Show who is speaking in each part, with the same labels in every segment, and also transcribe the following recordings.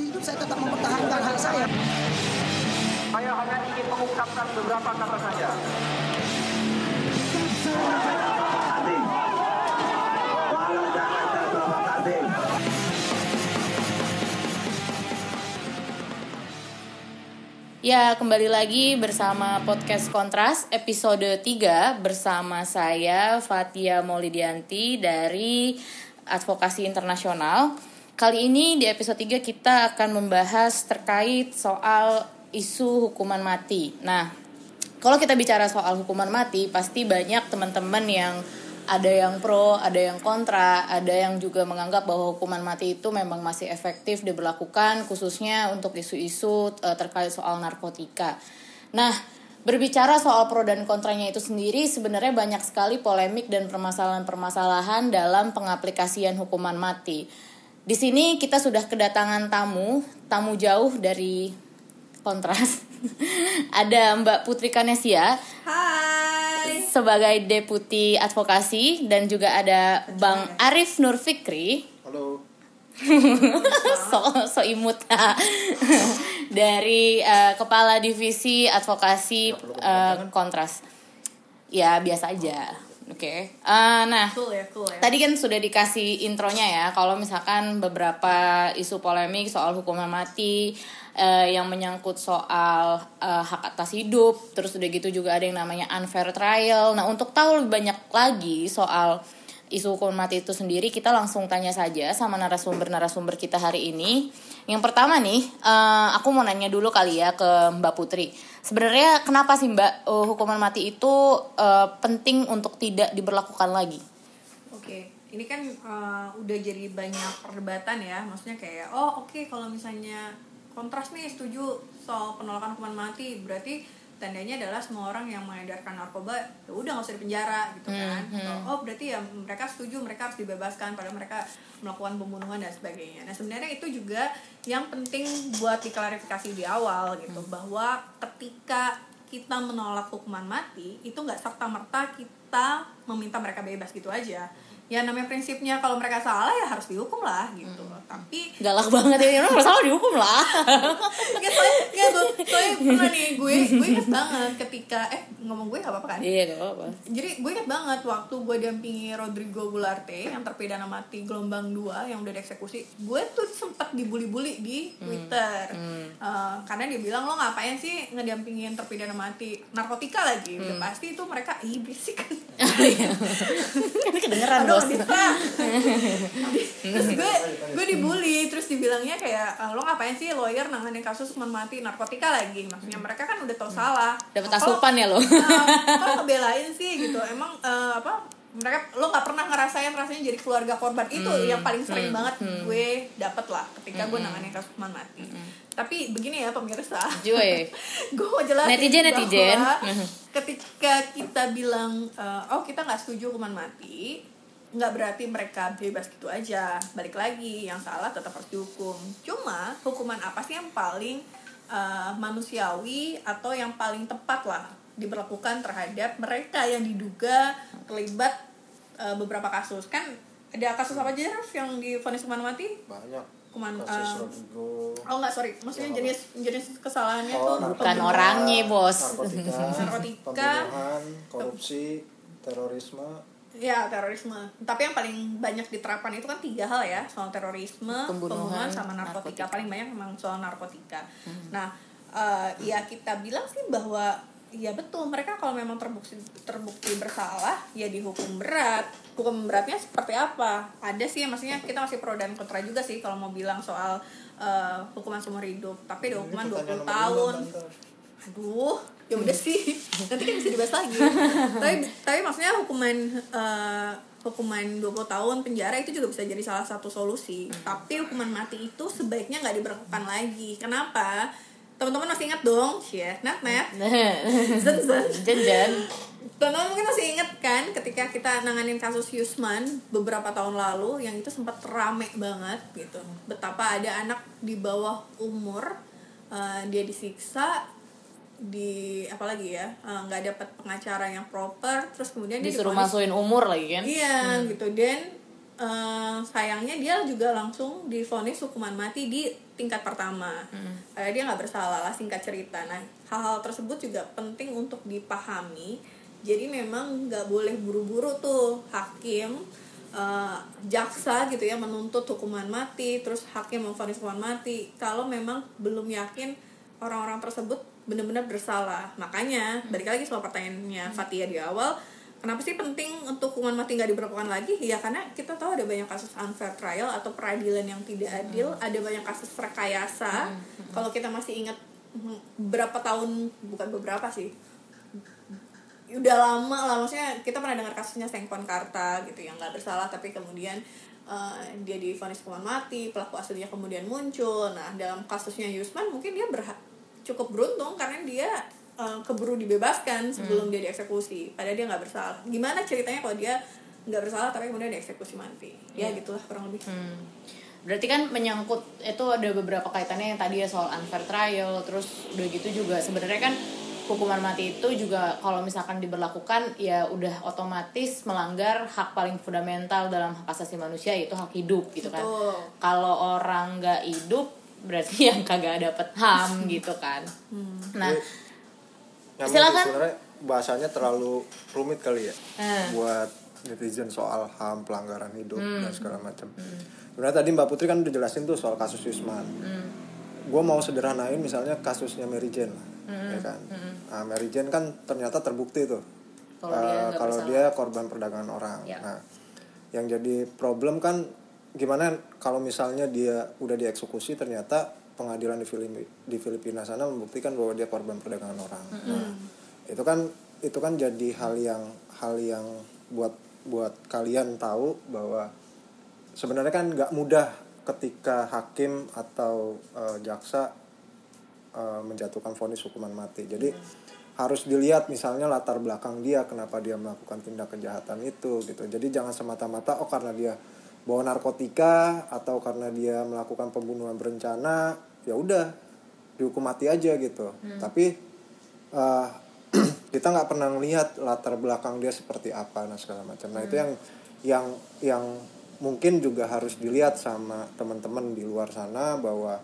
Speaker 1: hidup saya tetap mempertahankan hak saya.
Speaker 2: Saya hanya ingin mengungkapkan beberapa kata saja.
Speaker 3: Ya, kembali lagi bersama podcast Kontras episode 3 bersama saya Fatia Maulidianti dari Advokasi Internasional. Kali ini di episode 3 kita akan membahas terkait soal isu hukuman mati. Nah, kalau kita bicara soal hukuman mati, pasti banyak teman-teman yang ada yang pro, ada yang kontra, ada yang juga menganggap bahwa hukuman mati itu memang masih efektif diberlakukan khususnya untuk isu-isu eh, terkait soal narkotika. Nah, berbicara soal pro dan kontranya itu sendiri sebenarnya banyak sekali polemik dan permasalahan-permasalahan dalam pengaplikasian hukuman mati. Di sini kita sudah kedatangan tamu, tamu jauh dari Kontras. ada Mbak Putri Kanesia
Speaker 4: Hai.
Speaker 3: sebagai deputi advokasi dan juga ada Bang Arif Nur Fikri
Speaker 5: Halo.
Speaker 3: so so imut dari eh, kepala divisi advokasi
Speaker 5: kepanjangan?
Speaker 3: kontras ya biasa aja oke Eh, nah
Speaker 4: Cool ya, cool ya.
Speaker 3: Tadi kan sudah dikasih intronya ya, kalau misalkan beberapa isu polemik soal hukuman mati eh, yang menyangkut soal eh, hak atas hidup, terus udah gitu juga ada yang namanya unfair trial. Nah, untuk tahu lebih banyak lagi soal isu hukuman mati itu sendiri, kita langsung tanya saja sama narasumber-narasumber kita hari ini. Yang pertama nih, eh, aku mau nanya dulu kali ya ke Mbak Putri. Sebenarnya kenapa sih Mbak eh, hukuman mati itu eh, penting untuk tidak diberlakukan lagi?
Speaker 4: Oke, ini kan uh, udah jadi banyak perdebatan ya. Maksudnya kayak, oh oke kalau misalnya kontras nih setuju soal penolakan hukuman mati, berarti tandanya adalah semua orang yang mengedarkan narkoba ya udah nggak usah dipenjara gitu kan. Oh berarti ya mereka setuju mereka harus dibebaskan padahal mereka melakukan pembunuhan dan sebagainya. Nah sebenarnya itu juga yang penting buat diklarifikasi di awal gitu bahwa ketika kita menolak hukuman mati itu nggak serta merta kita meminta mereka bebas gitu aja ya namanya prinsipnya kalau mereka salah ya harus dihukum lah gitu. Tapi
Speaker 3: galak banget ya orang masalah dihukum lah.
Speaker 4: Nggak soalnya nggak tuh soalnya pernah nih gue gue inget banget ketika eh ngomong gue gak apa-apa kan?
Speaker 3: Iya gak apa
Speaker 4: jadi gue inget banget waktu gue dampingi Rodrigo Gularte yang terpidana mati gelombang 2 yang udah dieksekusi gue tuh sempat dibully-bully di Twitter. Eh, karena dia bilang lo ngapain sih ngedampingin terpidana mati? Narkotika lagi. Udah pasti itu mereka ih berisik kan
Speaker 3: kan kedengeran
Speaker 4: Aduh,
Speaker 3: bos.
Speaker 4: Terus gue gue dibully terus dibilangnya kayak "Ah, lo ngapain sih lawyer nanganin kasus hukuman mati narkotika lagi? Maksudnya mereka kan udah tahu salah.
Speaker 3: Dapat
Speaker 4: Kalau-
Speaker 3: asupan ya lo?
Speaker 4: Nah, kok ngebelain sih gitu? Emang eh, apa mereka lo nggak pernah ngerasain rasanya jadi keluarga korban. Itu
Speaker 3: Hmm,
Speaker 4: yang paling sering banget gue dapet lah ketika gue nanganin kasus hukuman mati. Tapi begini ya pemirsa. Gue mau jelasin
Speaker 3: Netizen, netizen.
Speaker 4: ketika kita bilang eh, oh kita nggak setuju hukuman mati nggak berarti mereka bebas gitu aja. Balik lagi yang salah tetap harus dihukum. Cuma hukuman apa sih yang paling eh, manusiawi atau yang paling tepat lah diberlakukan terhadap mereka yang diduga terlibat eh, beberapa kasus kan ada kasus apa aja Raf, yang difonis hukuman mati
Speaker 5: Banyak.
Speaker 4: hukuman
Speaker 5: Kasus Rodrigo.
Speaker 4: oh nggak sorry maksudnya jenis jenis kesalahannya
Speaker 5: Oh,
Speaker 4: tuh
Speaker 3: Bukan orangnya, bos.
Speaker 5: Narkotika,
Speaker 4: Narkotika.
Speaker 5: pembunuhan, korupsi, terorisme.
Speaker 4: Ya terorisme. Tapi yang paling banyak diterapkan itu kan tiga hal ya soal terorisme,
Speaker 3: Pembunuhan,
Speaker 4: pembunuhan, sama narkotika.
Speaker 3: narkotika.
Speaker 4: Paling banyak memang soal narkotika. Nah, eh, ya kita bilang sih bahwa ya betul. Mereka kalau memang terbukti terbukti bersalah ya dihukum berat. Hukum beratnya seperti apa? Ada sih maksudnya kita masih pro dan kontra juga sih kalau mau bilang soal eh, hukuman seumur hidup. Tapi ada hukuman
Speaker 5: Ini
Speaker 4: 20
Speaker 5: pertanyaan nomor
Speaker 4: tahun. aduh ya udah sih. Nanti kan bisa dibahas lagi. Tapi tapi maksudnya hukuman eh, hukuman 20 tahun penjara itu juga bisa jadi salah satu solusi. Tapi hukuman mati itu sebaiknya nggak diberlakukan lagi. Kenapa teman-teman masih ingat dong? Ya net net zen zen.
Speaker 3: Jen jen
Speaker 4: teman-teman mungkin masih ingat kan ketika kita nanganin kasus Yusman beberapa tahun lalu yang itu sempat rame banget gitu. Betapa ada anak di bawah umur eh, dia disiksa di apalagi ya eh, nggak dapat pengacara yang proper terus kemudian dia
Speaker 3: disuruh masukin umur lagi kan?
Speaker 4: Iya gitu. Dan eh, sayangnya dia juga langsung divonis hukuman mati di tingkat pertama. Kayak dia nggak bersalah lah singkat cerita. Nah hal-hal tersebut juga penting untuk dipahami. Jadi memang nggak boleh buru-buru tuh hakim eh, jaksa gitu ya menuntut hukuman mati terus hakim memvonis hukuman mati. Kalau memang belum yakin orang-orang tersebut benar-benar bersalah. Makanya balik lagi soal pertanyaannya Fatia di awal kenapa sih penting untuk hukuman mati nggak diberlakukan lagi? Ya karena kita tahu ada banyak kasus unfair trial atau peradilan yang tidak adil ada banyak kasus rekayasa. Kalau kita masih ingat hmm, berapa tahun bukan beberapa sih udah lama lah maksudnya kita pernah dengar kasusnya Sengkon Karta gitu yang nggak bersalah tapi kemudian eh, dia divonis hukuman mati pelaku aslinya kemudian muncul. Nah dalam kasusnya Yusman mungkin dia berhak cukup beruntung karena dia eh, keburu dibebaskan sebelum dia dieksekusi padahal dia nggak bersalah gimana ceritanya kalau dia nggak bersalah tapi kemudian dieksekusi mati ya gitulah kurang lebih
Speaker 3: Hmm. Berarti kan menyangkut itu ada beberapa kaitannya yang tadi ya soal unfair trial, terus udah gitu juga sebenarnya kan hukuman mati itu juga kalau misalkan diberlakukan ya udah otomatis melanggar hak paling fundamental dalam hak asasi manusia yaitu hak hidup gitu kan.
Speaker 4: Betul.
Speaker 3: Kalau orang nggak hidup berarti yang kagak dapet ham gitu kan. Nah,
Speaker 5: Yang
Speaker 3: Silakan.
Speaker 5: sebenarnya bahasanya terlalu rumit kali ya
Speaker 3: Hmm.
Speaker 5: buat netizen soal ham pelanggaran hidup dan segala macam. Sebenarnya tadi Mbak Putri kan udah jelasin tuh soal kasus Wisman. Gue mau sederhanain misalnya kasusnya Mary Jane lah, ya kan. Nah, Mary Jane kan ternyata terbukti tuh
Speaker 3: Kalau dia
Speaker 5: eh,
Speaker 3: nggak
Speaker 5: kalau
Speaker 3: bersalah.
Speaker 5: dia korban perdagangan orang.
Speaker 3: Ya.
Speaker 5: Nah, yang jadi problem kan gimana kalau misalnya dia udah dieksekusi ternyata pengadilan di Filipina, di Filipina sana membuktikan bahwa dia korban perdagangan orang. Nah, itu kan itu kan jadi hal yang hal yang buat buat kalian tahu bahwa sebenarnya kan nggak mudah ketika hakim atau eh, jaksa eh, menjatuhkan vonis hukuman mati. Jadi harus dilihat misalnya latar belakang dia kenapa dia melakukan tindak kejahatan itu gitu. Jadi jangan semata-mata oh karena dia bawa narkotika atau karena dia melakukan pembunuhan berencana ya udah dihukum mati aja gitu. Tapi eh, kita nggak pernah ngelihat latar belakang dia seperti apa nah segala macam. Nah itu yang yang yang mungkin juga harus dilihat sama teman-teman di luar sana bahwa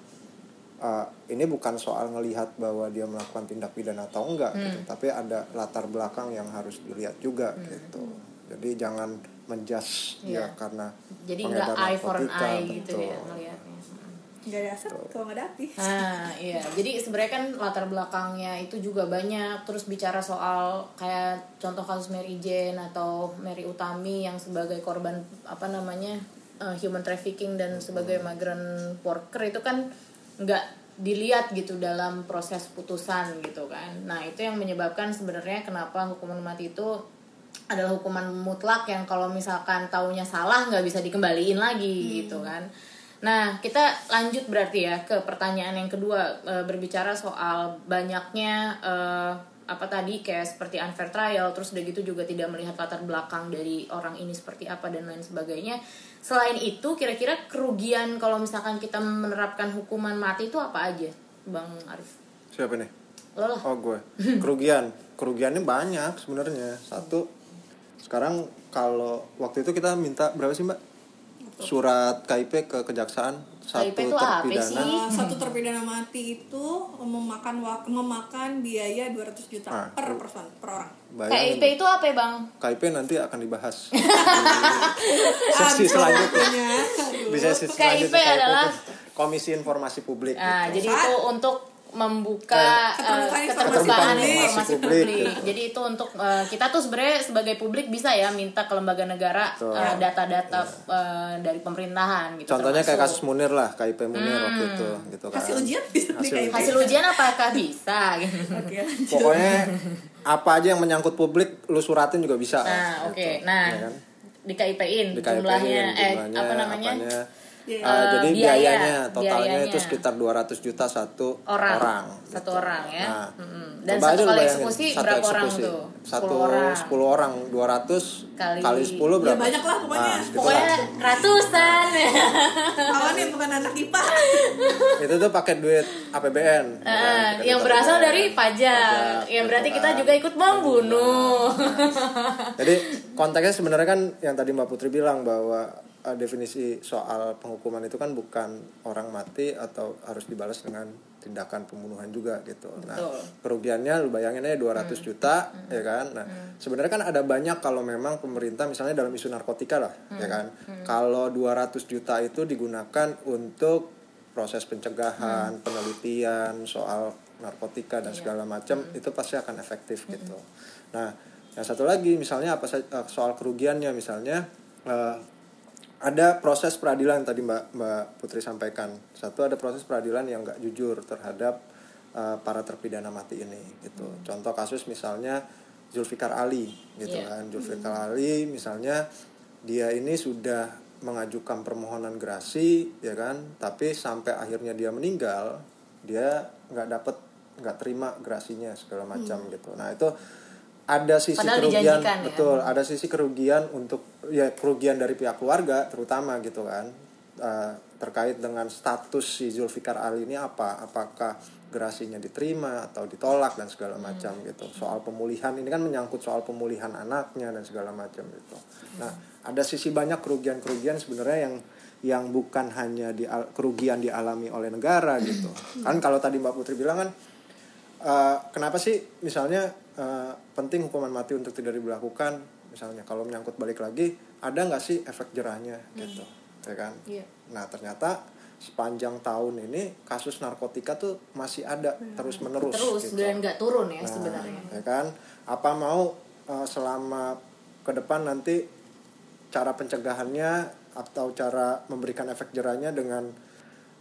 Speaker 5: uh, ini bukan soal ngelihat bahwa dia melakukan tindak pidana atau enggak gitu, tapi ada latar belakang yang harus dilihat juga gitu. Jadi jangan menjudge
Speaker 3: Iya.
Speaker 5: ya karena
Speaker 3: jadi nggak
Speaker 5: pengedar
Speaker 3: eye for an
Speaker 5: narkotika,
Speaker 3: eye gitu
Speaker 5: betul.
Speaker 3: ya ngelihatnya.
Speaker 4: Nggak ada asap kalau nggak ada api
Speaker 3: Nah, iya. Jadi sebenarnya kan latar belakangnya itu juga banyak. Terus bicara soal kayak contoh kasus Mary Jane atau Mary Utami yang sebagai korban apa namanya uh, human trafficking dan sebagai migrant worker itu kan nggak dilihat gitu dalam proses putusan gitu kan. Nah, itu yang menyebabkan sebenarnya kenapa hukuman mati itu adalah hukuman mutlak yang kalau misalkan taunya salah nggak bisa dikembaliin lagi gitu kan. Nah, kita lanjut berarti ya ke pertanyaan yang kedua e, berbicara soal banyaknya e, apa tadi kayak seperti unfair trial terus udah gitu juga tidak melihat latar belakang dari orang ini seperti apa dan lain sebagainya. Selain itu kira-kira kerugian kalau misalkan kita menerapkan hukuman mati itu apa aja, Bang Arif?
Speaker 5: Siapa nih?
Speaker 3: Lo lah.
Speaker 5: Oh gue kerugian kerugiannya banyak sebenarnya satu sekarang kalau waktu itu kita minta berapa sih mbak surat KIP ke kejaksaan satu
Speaker 3: KIP itu apa
Speaker 5: terpidana
Speaker 3: sih?
Speaker 4: Uh, satu terpidana mati itu memakan wak- memakan biaya 200 juta
Speaker 5: Ah.
Speaker 4: per person per orang.
Speaker 5: bayangin
Speaker 3: KIP itu apa ya, Bang?
Speaker 5: KIP nanti akan dibahas di sesi selanjutnya di sesi
Speaker 3: KIP
Speaker 5: selanjutnya KIP
Speaker 3: adalah-
Speaker 5: itu Komisi Informasi Publik
Speaker 3: Nah,
Speaker 5: gitu.
Speaker 3: jadi itu untuk membuka
Speaker 4: Keterbukaan
Speaker 3: eh,
Speaker 4: informasi
Speaker 3: keterbukaan
Speaker 4: publik.
Speaker 3: informasi
Speaker 5: Publik,
Speaker 3: publik.
Speaker 5: gitu.
Speaker 3: Jadi itu untuk eh, kita tuh sebenarnya sebagai publik bisa ya minta ke lembaga negara eh, data-data eh, dari pemerintahan gitu.
Speaker 5: Contohnya kayak
Speaker 3: termasuk.
Speaker 5: kasus Munir lah KIP Munir waktu itu gitu kan
Speaker 4: Hasil ujian bisa
Speaker 5: Hasil
Speaker 4: KIP.
Speaker 3: hasil ujian apakah bisa gitu.
Speaker 4: Oke, lanjut.
Speaker 5: pokoknya apa aja yang menyangkut publik lu suratin juga bisa
Speaker 3: Nah, oke.
Speaker 5: gitu.
Speaker 3: Nah,
Speaker 5: Ya kan?
Speaker 3: di KIP-in
Speaker 5: KIP-in,
Speaker 3: jumlahnya eh
Speaker 5: jumlahnya,
Speaker 3: apa namanya?
Speaker 5: apanya. Uh,
Speaker 3: Eh,
Speaker 5: jadi
Speaker 3: biaya,
Speaker 5: biayanya totalnya
Speaker 3: biayanya.
Speaker 5: itu sekitar 200 juta satu
Speaker 3: Orang. Satu
Speaker 5: gitu.
Speaker 3: orang ya.
Speaker 5: Nah,
Speaker 3: Mm-mm. Dan
Speaker 5: coba
Speaker 3: satu
Speaker 5: aja
Speaker 3: kali
Speaker 5: bayangin,
Speaker 3: eksekusi
Speaker 5: satu
Speaker 3: berapa orang
Speaker 5: eksekusi.
Speaker 3: tuh?
Speaker 5: Satu
Speaker 3: 10 orang.
Speaker 5: 10 orang 200
Speaker 3: Kali-
Speaker 5: kali 10 berapa?
Speaker 4: Ya, banyak lah pokoknya.
Speaker 5: Nah, gitu
Speaker 3: Pokoknya
Speaker 5: lah.
Speaker 3: ratusan.
Speaker 4: Awan nih bukan anak IPA.
Speaker 5: itu tuh pakai duit APBN. Kan? Pakai
Speaker 3: yang berasal dari pajak.
Speaker 5: Pajak,
Speaker 3: yang berarti kita
Speaker 5: kan.
Speaker 3: juga ikut membunuh.
Speaker 5: Jadi konteksnya sebenarnya kan yang tadi Mbak Putri bilang bahwa eh, definisi soal penghukuman itu kan bukan orang mati atau harus dibalas dengan tindakan pembunuhan juga gitu. Nah,
Speaker 3: Betul.
Speaker 5: kerugiannya lu bayangin aja 200 juta ya kan. Nah, sebenarnya kan ada banyak kalau memang pemerintah misalnya dalam isu narkotika lah ya kan. Kalau 200 juta itu digunakan untuk proses pencegahan, penelitian soal narkotika dan segala macam itu pasti akan efektif gitu. Nah, yang satu lagi misalnya apa eh, soal kerugiannya misalnya eh, ada proses peradilan tadi Mbak Mbak Putri sampaikan. Satu ada proses peradilan yang nggak jujur terhadap eh, para terpidana mati ini gitu. Contoh kasus misalnya Zulfikar Ali gitu
Speaker 3: Iya.
Speaker 5: kan. Zulfikar Ali misalnya dia ini sudah mengajukan permohonan gerasi ya kan, tapi sampai akhirnya dia meninggal, dia nggak dapat nggak terima gerasinya segala macam gitu. Nah, itu ada sisi
Speaker 3: Padahal
Speaker 5: kerugian
Speaker 3: ya.
Speaker 5: betul. Ada sisi kerugian untuk ya kerugian dari pihak keluarga terutama gitu kan. Eh, terkait dengan status si Zulfikar Ali ini apa? Apakah gerasinya diterima atau ditolak dan segala macam gitu. Soal pemulihan ini kan menyangkut soal pemulihan anaknya dan segala macam gitu. Nah ada sisi banyak kerugian kerugian sebenarnya yang yang bukan hanya di kerugian dialami oleh negara gitu. Kan kalau tadi Mbak Putri bilang kan Eh, kenapa sih? Misalnya eh, penting hukuman mati untuk tidak diberlakukan. Misalnya kalau menyangkut balik lagi ada nggak sih efek jerahnya? Gitu ya kan?
Speaker 3: Iya.
Speaker 5: nah ternyata sepanjang tahun ini kasus narkotika tuh masih ada terus menerus
Speaker 3: terus dan nggak turun ya
Speaker 5: Nah,
Speaker 3: sebenarnya.
Speaker 5: ya kan? Apa mau eh, selama ke depan nanti cara pencegahannya atau cara memberikan efek jerahnya dengan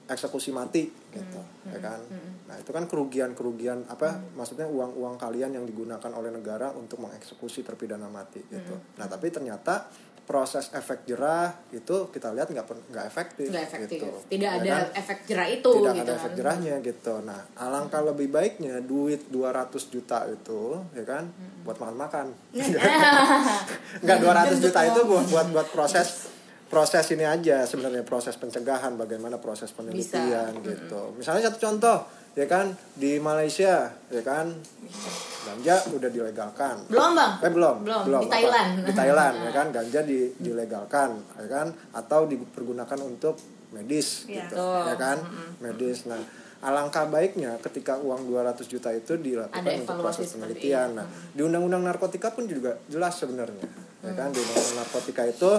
Speaker 5: eksekusi mati gitu ya kan nah itu kan kerugian kerugian apa maksudnya uang uang kalian yang digunakan oleh negara untuk mengeksekusi terpidana mati gitu nah tapi ternyata proses efek jerah itu kita lihat nggak nggak efektif
Speaker 3: nggak efektif
Speaker 5: gitu.
Speaker 3: tidak
Speaker 5: Ya
Speaker 3: ada
Speaker 5: kan?
Speaker 3: efek jerah itu
Speaker 5: tidak
Speaker 3: gitu
Speaker 5: ada efek
Speaker 3: kan.
Speaker 5: jerahnya gitu. Nah, alangkah lebih baiknya duit 200 juta itu ya kan buat makan-makan. Enggak 200 juta itu buat buat buat proses proses ini aja sebenarnya proses pencegahan bagaimana proses penelitian gitu. Misalnya satu contoh ya kan di Malaysia ya kan ganja udah dilegalkan.
Speaker 3: belum bang
Speaker 5: Eh belum,
Speaker 3: Belum, di
Speaker 5: Apa?
Speaker 3: Thailand.
Speaker 5: Di Thailand ya kan ganja di, dilegalkan ya kan atau dipergunakan untuk medis
Speaker 4: Iya.
Speaker 5: gitu
Speaker 3: Betul.
Speaker 5: ya kan medis. Nah, alangkah baiknya ketika uang 200 juta itu dilakukan
Speaker 3: Ada
Speaker 5: untuk proses penelitian. Nah, di undang-undang narkotika pun juga jelas sebenarnya. Ya kan di undang-undang narkotika itu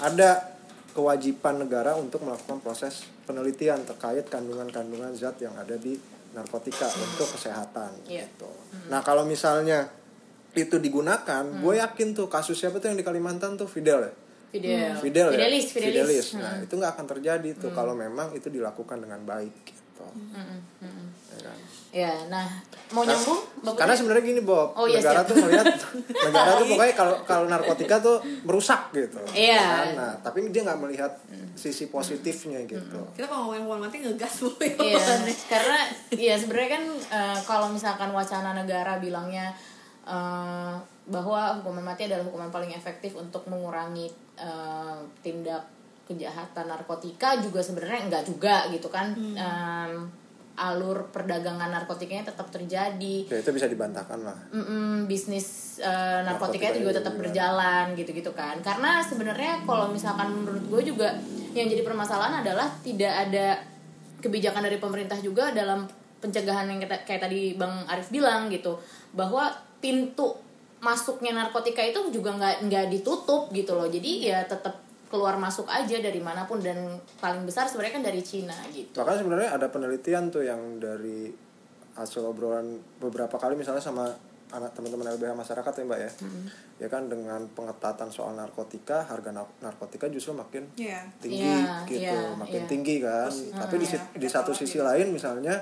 Speaker 5: ada kewajiban negara untuk melakukan proses penelitian terkait kandungan-kandungan zat yang ada di narkotika untuk kesehatan
Speaker 3: Iya.
Speaker 5: gitu. Nah, kalau misalnya itu digunakan, gue yakin tuh kasus siapa tuh yang di Kalimantan tuh Fidel ya.
Speaker 3: Fidel
Speaker 5: Fidel ya?
Speaker 3: Fidelis Fidelis, Hmm.
Speaker 5: Nah, itu nggak akan terjadi tuh kalau memang itu dilakukan dengan baik gitu.
Speaker 3: Hmm,
Speaker 5: Ya kan?
Speaker 3: ya nah mau nyambung Mbak
Speaker 5: Karena sebenarnya gini Bob,
Speaker 3: Oh, iya,
Speaker 5: negara
Speaker 3: siap.
Speaker 5: tuh melihat negara tuh pokoknya kalau kalau narkotika tuh merusak gitu.
Speaker 3: Iya. Hmm.
Speaker 5: Kan? Nah, tapi dia nggak melihat sisi positifnya gitu.
Speaker 4: kita kalau ngomongin hukuman mati ngegas mulu ya
Speaker 3: Iya, karena ya sebenarnya kan eh, kalau misalkan wacana negara bilangnya eh, bahwa hukuman mati adalah hukuman paling efektif untuk mengurangi eh, tindak kejahatan narkotika juga sebenarnya enggak juga gitu kan Em, alur perdagangan narkotikanya tetap terjadi
Speaker 5: Ya itu bisa dibantahkan lah.
Speaker 3: Mm-mm, bisnis eh, narkotika
Speaker 5: Narkotika
Speaker 3: itu juga tetap
Speaker 5: juga.
Speaker 3: berjalan gitu-gitu kan karena sebenarnya kalau misalkan menurut gue juga yang jadi permasalahan adalah tidak ada kebijakan dari pemerintah juga dalam pencegahan yang kita, kayak tadi bang Arif bilang gitu bahwa pintu masuknya narkotika itu juga nggak nggak ditutup gitu loh jadi ya tetap keluar masuk aja dari mana pun dan paling besar sebenarnya kan dari Cina gitu
Speaker 5: Bahkan sebenarnya ada penelitian tuh yang dari hasil obrolan beberapa kali misalnya sama anak teman-teman LBH masyarakat ya Mbak ya. Ya kan dengan pengetatan soal narkotika, harga nar- narkotika justru makin
Speaker 4: Iya.
Speaker 5: tinggi
Speaker 3: Iya,
Speaker 5: gitu,
Speaker 3: iya,
Speaker 5: makin
Speaker 3: iya.
Speaker 5: tinggi kan. Tapi di, si- di satu sisi lain misalnya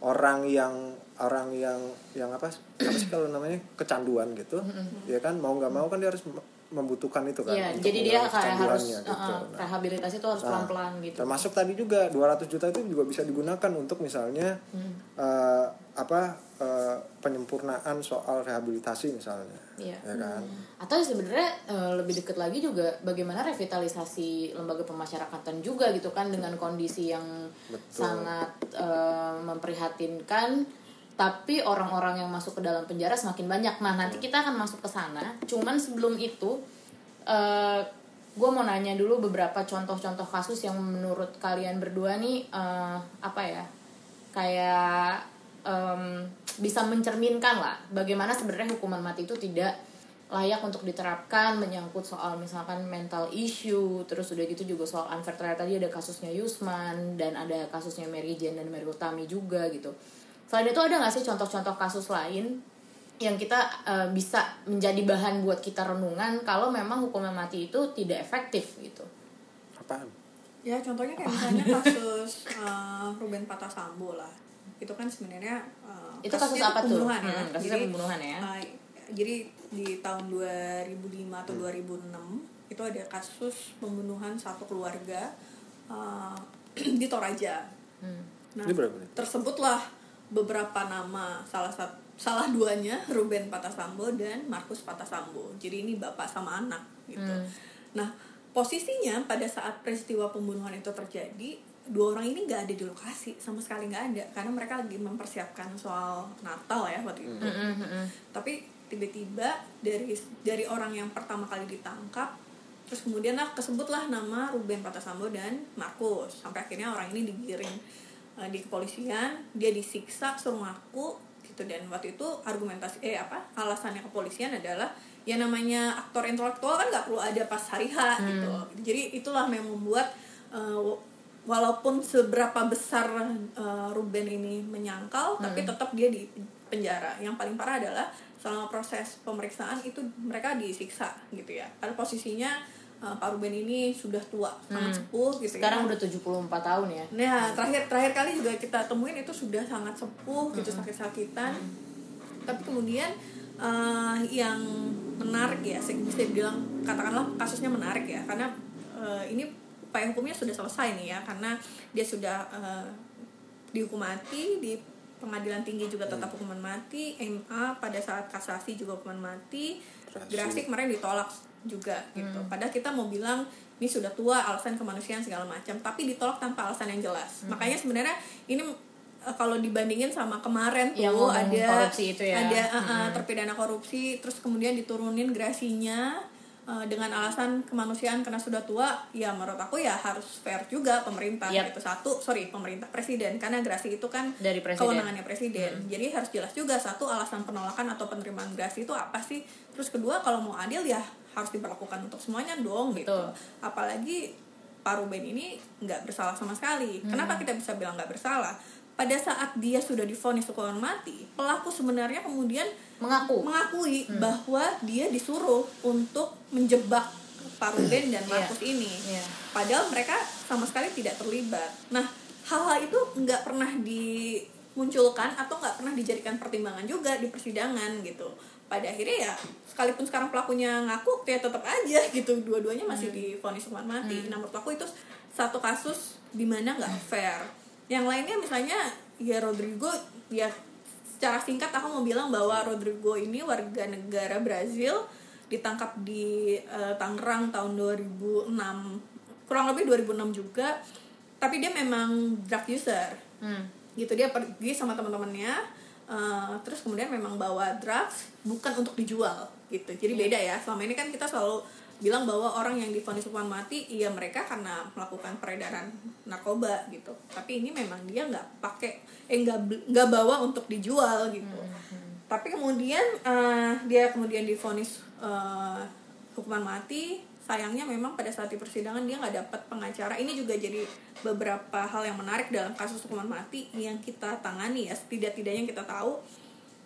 Speaker 5: orang yang orang yang yang apa apa sih kalau namanya kecanduan gitu, ya kan mau nggak mau kan dia harus mem- membutuhkan itu kan. Untuk
Speaker 3: jadi dia kayak harus
Speaker 5: kecanduannya
Speaker 3: uh, uh,
Speaker 5: Nah,
Speaker 3: rehabilitasi itu harus
Speaker 5: Nah,
Speaker 3: pelan-pelan gitu.
Speaker 5: Termasuk tadi juga 200 juta itu juga bisa digunakan untuk misalnya eh, apa eh, penyempurnaan soal rehabilitasi misalnya.
Speaker 3: Iya.
Speaker 5: Ya kan?
Speaker 3: Atau sebenarnya eh, lebih deket lagi juga bagaimana revitalisasi lembaga pemasyarakatan juga gitu kan dengan kondisi yang
Speaker 5: Betul.
Speaker 3: sangat eh, memprihatinkan tapi orang-orang yang masuk ke dalam penjara semakin banyak. Nah, nanti kita akan masuk ke sana. Cuman sebelum itu eh, gue mau nanya dulu beberapa contoh-contoh kasus yang menurut kalian berdua nih eh, apa ya kayak em, bisa mencerminkan lah bagaimana sebenarnya hukuman mati itu tidak layak untuk diterapkan menyangkut soal misalkan mental issue terus udah gitu juga soal unfair trial tadi ada kasusnya Yusman dan ada kasusnya Mary Jane dan Mary Utami juga gitu selain itu ada nggak sih contoh-contoh kasus lain yang kita eh, bisa menjadi bahan buat kita renungan kalau memang hukuman mati itu tidak efektif gitu
Speaker 5: apaan
Speaker 4: Ya contohnya kayak misalnya kasus uh, Ruben Patasambo lah. Itu kan sebenarnya uh,
Speaker 3: Itu kasus apa tuh?
Speaker 4: pembunuhan ya.
Speaker 3: Hmm, kasusnya pembunuhan ya.
Speaker 4: uh, jadi di tahun 2005 atau 2006 itu ada kasus pembunuhan satu keluarga uh, di Toraja.
Speaker 3: Hmm.
Speaker 4: Nah,
Speaker 5: Ini berapa nih?
Speaker 4: tersebutlah beberapa nama salah satu salah duanya Ruben Patasambo dan Markus Patasambo. Jadi ini bapak sama anak gitu.
Speaker 3: Hmm.
Speaker 4: Nah, posisinya pada saat peristiwa pembunuhan itu terjadi, dua orang ini nggak ada di lokasi sama sekali nggak ada karena mereka lagi mempersiapkan soal Natal ya waktu itu.
Speaker 3: Hmm.
Speaker 4: Tapi tiba-tiba dari dari orang yang pertama kali ditangkap terus kemudian lah kesebutlah nama Ruben Patasambo dan Markus sampai akhirnya orang ini digiring eh, di kepolisian dia disiksa suruh ngaku gitu. Dan waktu itu argumentasi eh apa alasannya kepolisian adalah ya namanya aktor intelektual kan nggak perlu ada pas hari H gitu. Jadi itulah yang membuat eh, walaupun seberapa besar eh, Ruben ini menyangkal tapi tetap dia di penjara. Yang paling parah adalah selama proses pemeriksaan itu mereka disiksa gitu ya. Karena posisinya eh, Pak Ruben ini sudah tua sangat sepuh gitu
Speaker 3: sekarang
Speaker 4: ya
Speaker 3: udah 74 tahun ya?
Speaker 4: Nah, terakhir terakhir kali juga kita temuin itu sudah sangat sepuh gitu sakit-sakitan. Tapi kemudian eh, yang menarik ya, saya bisa bilang katakanlah kasusnya menarik ya, karena eh, ini upaya hukumnya sudah selesai nih ya, karena dia sudah eh, dihukum mati di pengadilan tinggi juga tetap hukuman mati, MA pada saat kasasi juga hukuman mati,
Speaker 5: gerasi
Speaker 4: kemarin ditolak juga gitu. Padahal kita mau bilang ini sudah tua alasan kemanusiaan segala macam, tapi ditolak tanpa alasan yang jelas. Makanya sebenarnya ini eh, kalau dibandingin sama kemarin tuh
Speaker 3: Yang
Speaker 4: ada
Speaker 3: korupsi itu ya.
Speaker 4: ada eh, eh, terpidana korupsi, terus kemudian diturunin grasinya eh, dengan alasan kemanusiaan karena sudah tua, ya menurut aku ya harus fair juga pemerintah
Speaker 3: Yap.
Speaker 4: gitu satu, sorry pemerintah presiden karena grasi itu kan
Speaker 3: Dari presiden.
Speaker 4: kewenangannya presiden. Jadi harus jelas juga satu alasan penolakan atau penerimaan grasi itu apa sih? Terus kedua kalau mau adil ya harus diperlakukan untuk semuanya dong gitu.
Speaker 3: Betul.
Speaker 4: Apalagi Pak Ruben ini nggak bersalah sama sekali.
Speaker 3: Hmm.
Speaker 4: Kenapa kita bisa bilang nggak bersalah? Pada saat dia sudah divonis hukuman mati, pelaku sebenarnya kemudian
Speaker 3: mengaku
Speaker 4: mengakui
Speaker 3: Hmm.
Speaker 4: bahwa dia disuruh untuk menjebak Pak Ruben dan
Speaker 3: Iya.
Speaker 4: Markus ini.
Speaker 3: Iya.
Speaker 4: Padahal mereka sama sekali tidak terlibat. Nah, hal-hal itu nggak pernah dimunculkan atau nggak pernah dijadikan pertimbangan juga di persidangan gitu. Pada akhirnya ya, sekalipun sekarang pelakunya ngaku, ya tetap aja gitu. Dua-duanya masih divonis hukuman mati. Nah, menurut aku itu satu kasus di mana nggak fair. Yang lainnya misalnya ya Rodrigo ya secara singkat aku mau bilang bahwa Rodrigo ini warga negara Brazil ditangkap di eh, Tangerang tahun 2006 kurang lebih 2006 juga tapi dia memang drug user
Speaker 3: Hmm.
Speaker 4: Gitu dia pergi sama teman-temannya eh, terus kemudian memang bawa drugs bukan untuk dijual gitu. Jadi beda ya selama ini kan kita selalu bilang bahwa orang yang divonis hukuman mati iya mereka karena melakukan peredaran narkoba gitu. Tapi ini memang dia nggak pakai eh nggak nggak bawa untuk dijual gitu. Tapi kemudian eh, dia kemudian divonis eh, hukuman mati sayangnya memang pada saat di persidangan dia nggak dapat pengacara. Ini juga jadi beberapa hal yang menarik dalam kasus hukuman mati yang kita tangani ya. Setidak-tidaknya kita tahu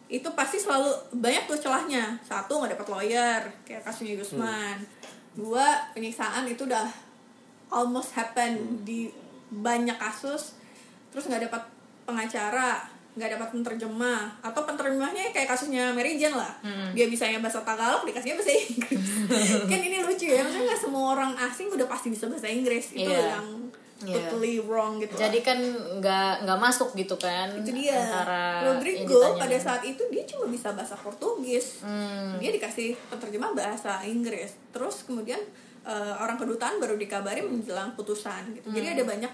Speaker 4: itu pasti selalu banyak tuh celahnya. Satu nggak dapat lawyer kayak kasusnya Yusman. Dua penyiksaan itu udah almost happen di banyak kasus. Terus nggak dapat pengacara nggak dapat penterjemah atau penterjemahnya kayak kasusnya Mary Jane lah. Dia bisanya bahasa Tagalog dikasihnya bahasa Inggris. Kan ini lucu ya maksudnya nggak semua orang asing udah pasti bisa bahasa Inggris. Itu
Speaker 3: Iya.
Speaker 4: yang totally wrong gitu
Speaker 3: jadi kan nggak nggak masuk gitu kan
Speaker 4: itu dia.
Speaker 3: antara yang
Speaker 4: Rodrigo pada saat itu dia cuma bisa bahasa Portugis.
Speaker 3: Hmm.
Speaker 4: dia dikasih penerjemah bahasa Inggris. Terus kemudian eh, orang kedutaan baru dikabari menjelang putusan gitu. Jadi ada banyak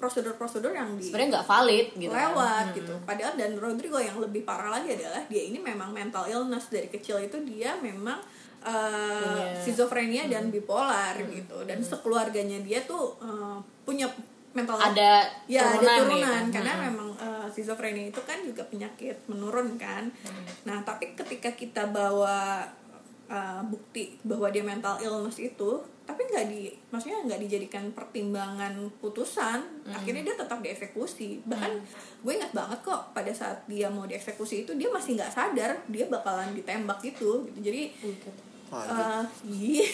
Speaker 4: prosedur-prosedur yang di
Speaker 3: Hmm. sebenarnya nggak valid gitu kan.
Speaker 4: lewat gitu. Padahal dan Rodrigo yang lebih parah lagi adalah dia ini memang mental illness. Dari kecil itu dia memang uh, schizofrenia dan bipolar gitu. Dan sekeluarganya dia tuh uh, punya mental
Speaker 3: Ada
Speaker 4: ya
Speaker 3: turunan
Speaker 4: ada
Speaker 3: gitu.
Speaker 4: turunan. karena memang uh, schizofrenia itu kan juga penyakit menurun kan. Nah tapi ketika kita bawa uh, bukti bahwa dia mental illness itu tapi nggak di maksudnya nggak dijadikan pertimbangan putusan akhirnya dia tetap dieksekusi. Bahkan gue ingat banget kok pada saat dia mau dieksekusi itu dia masih nggak sadar dia bakalan ditembak gitu gitu. Jadi iya.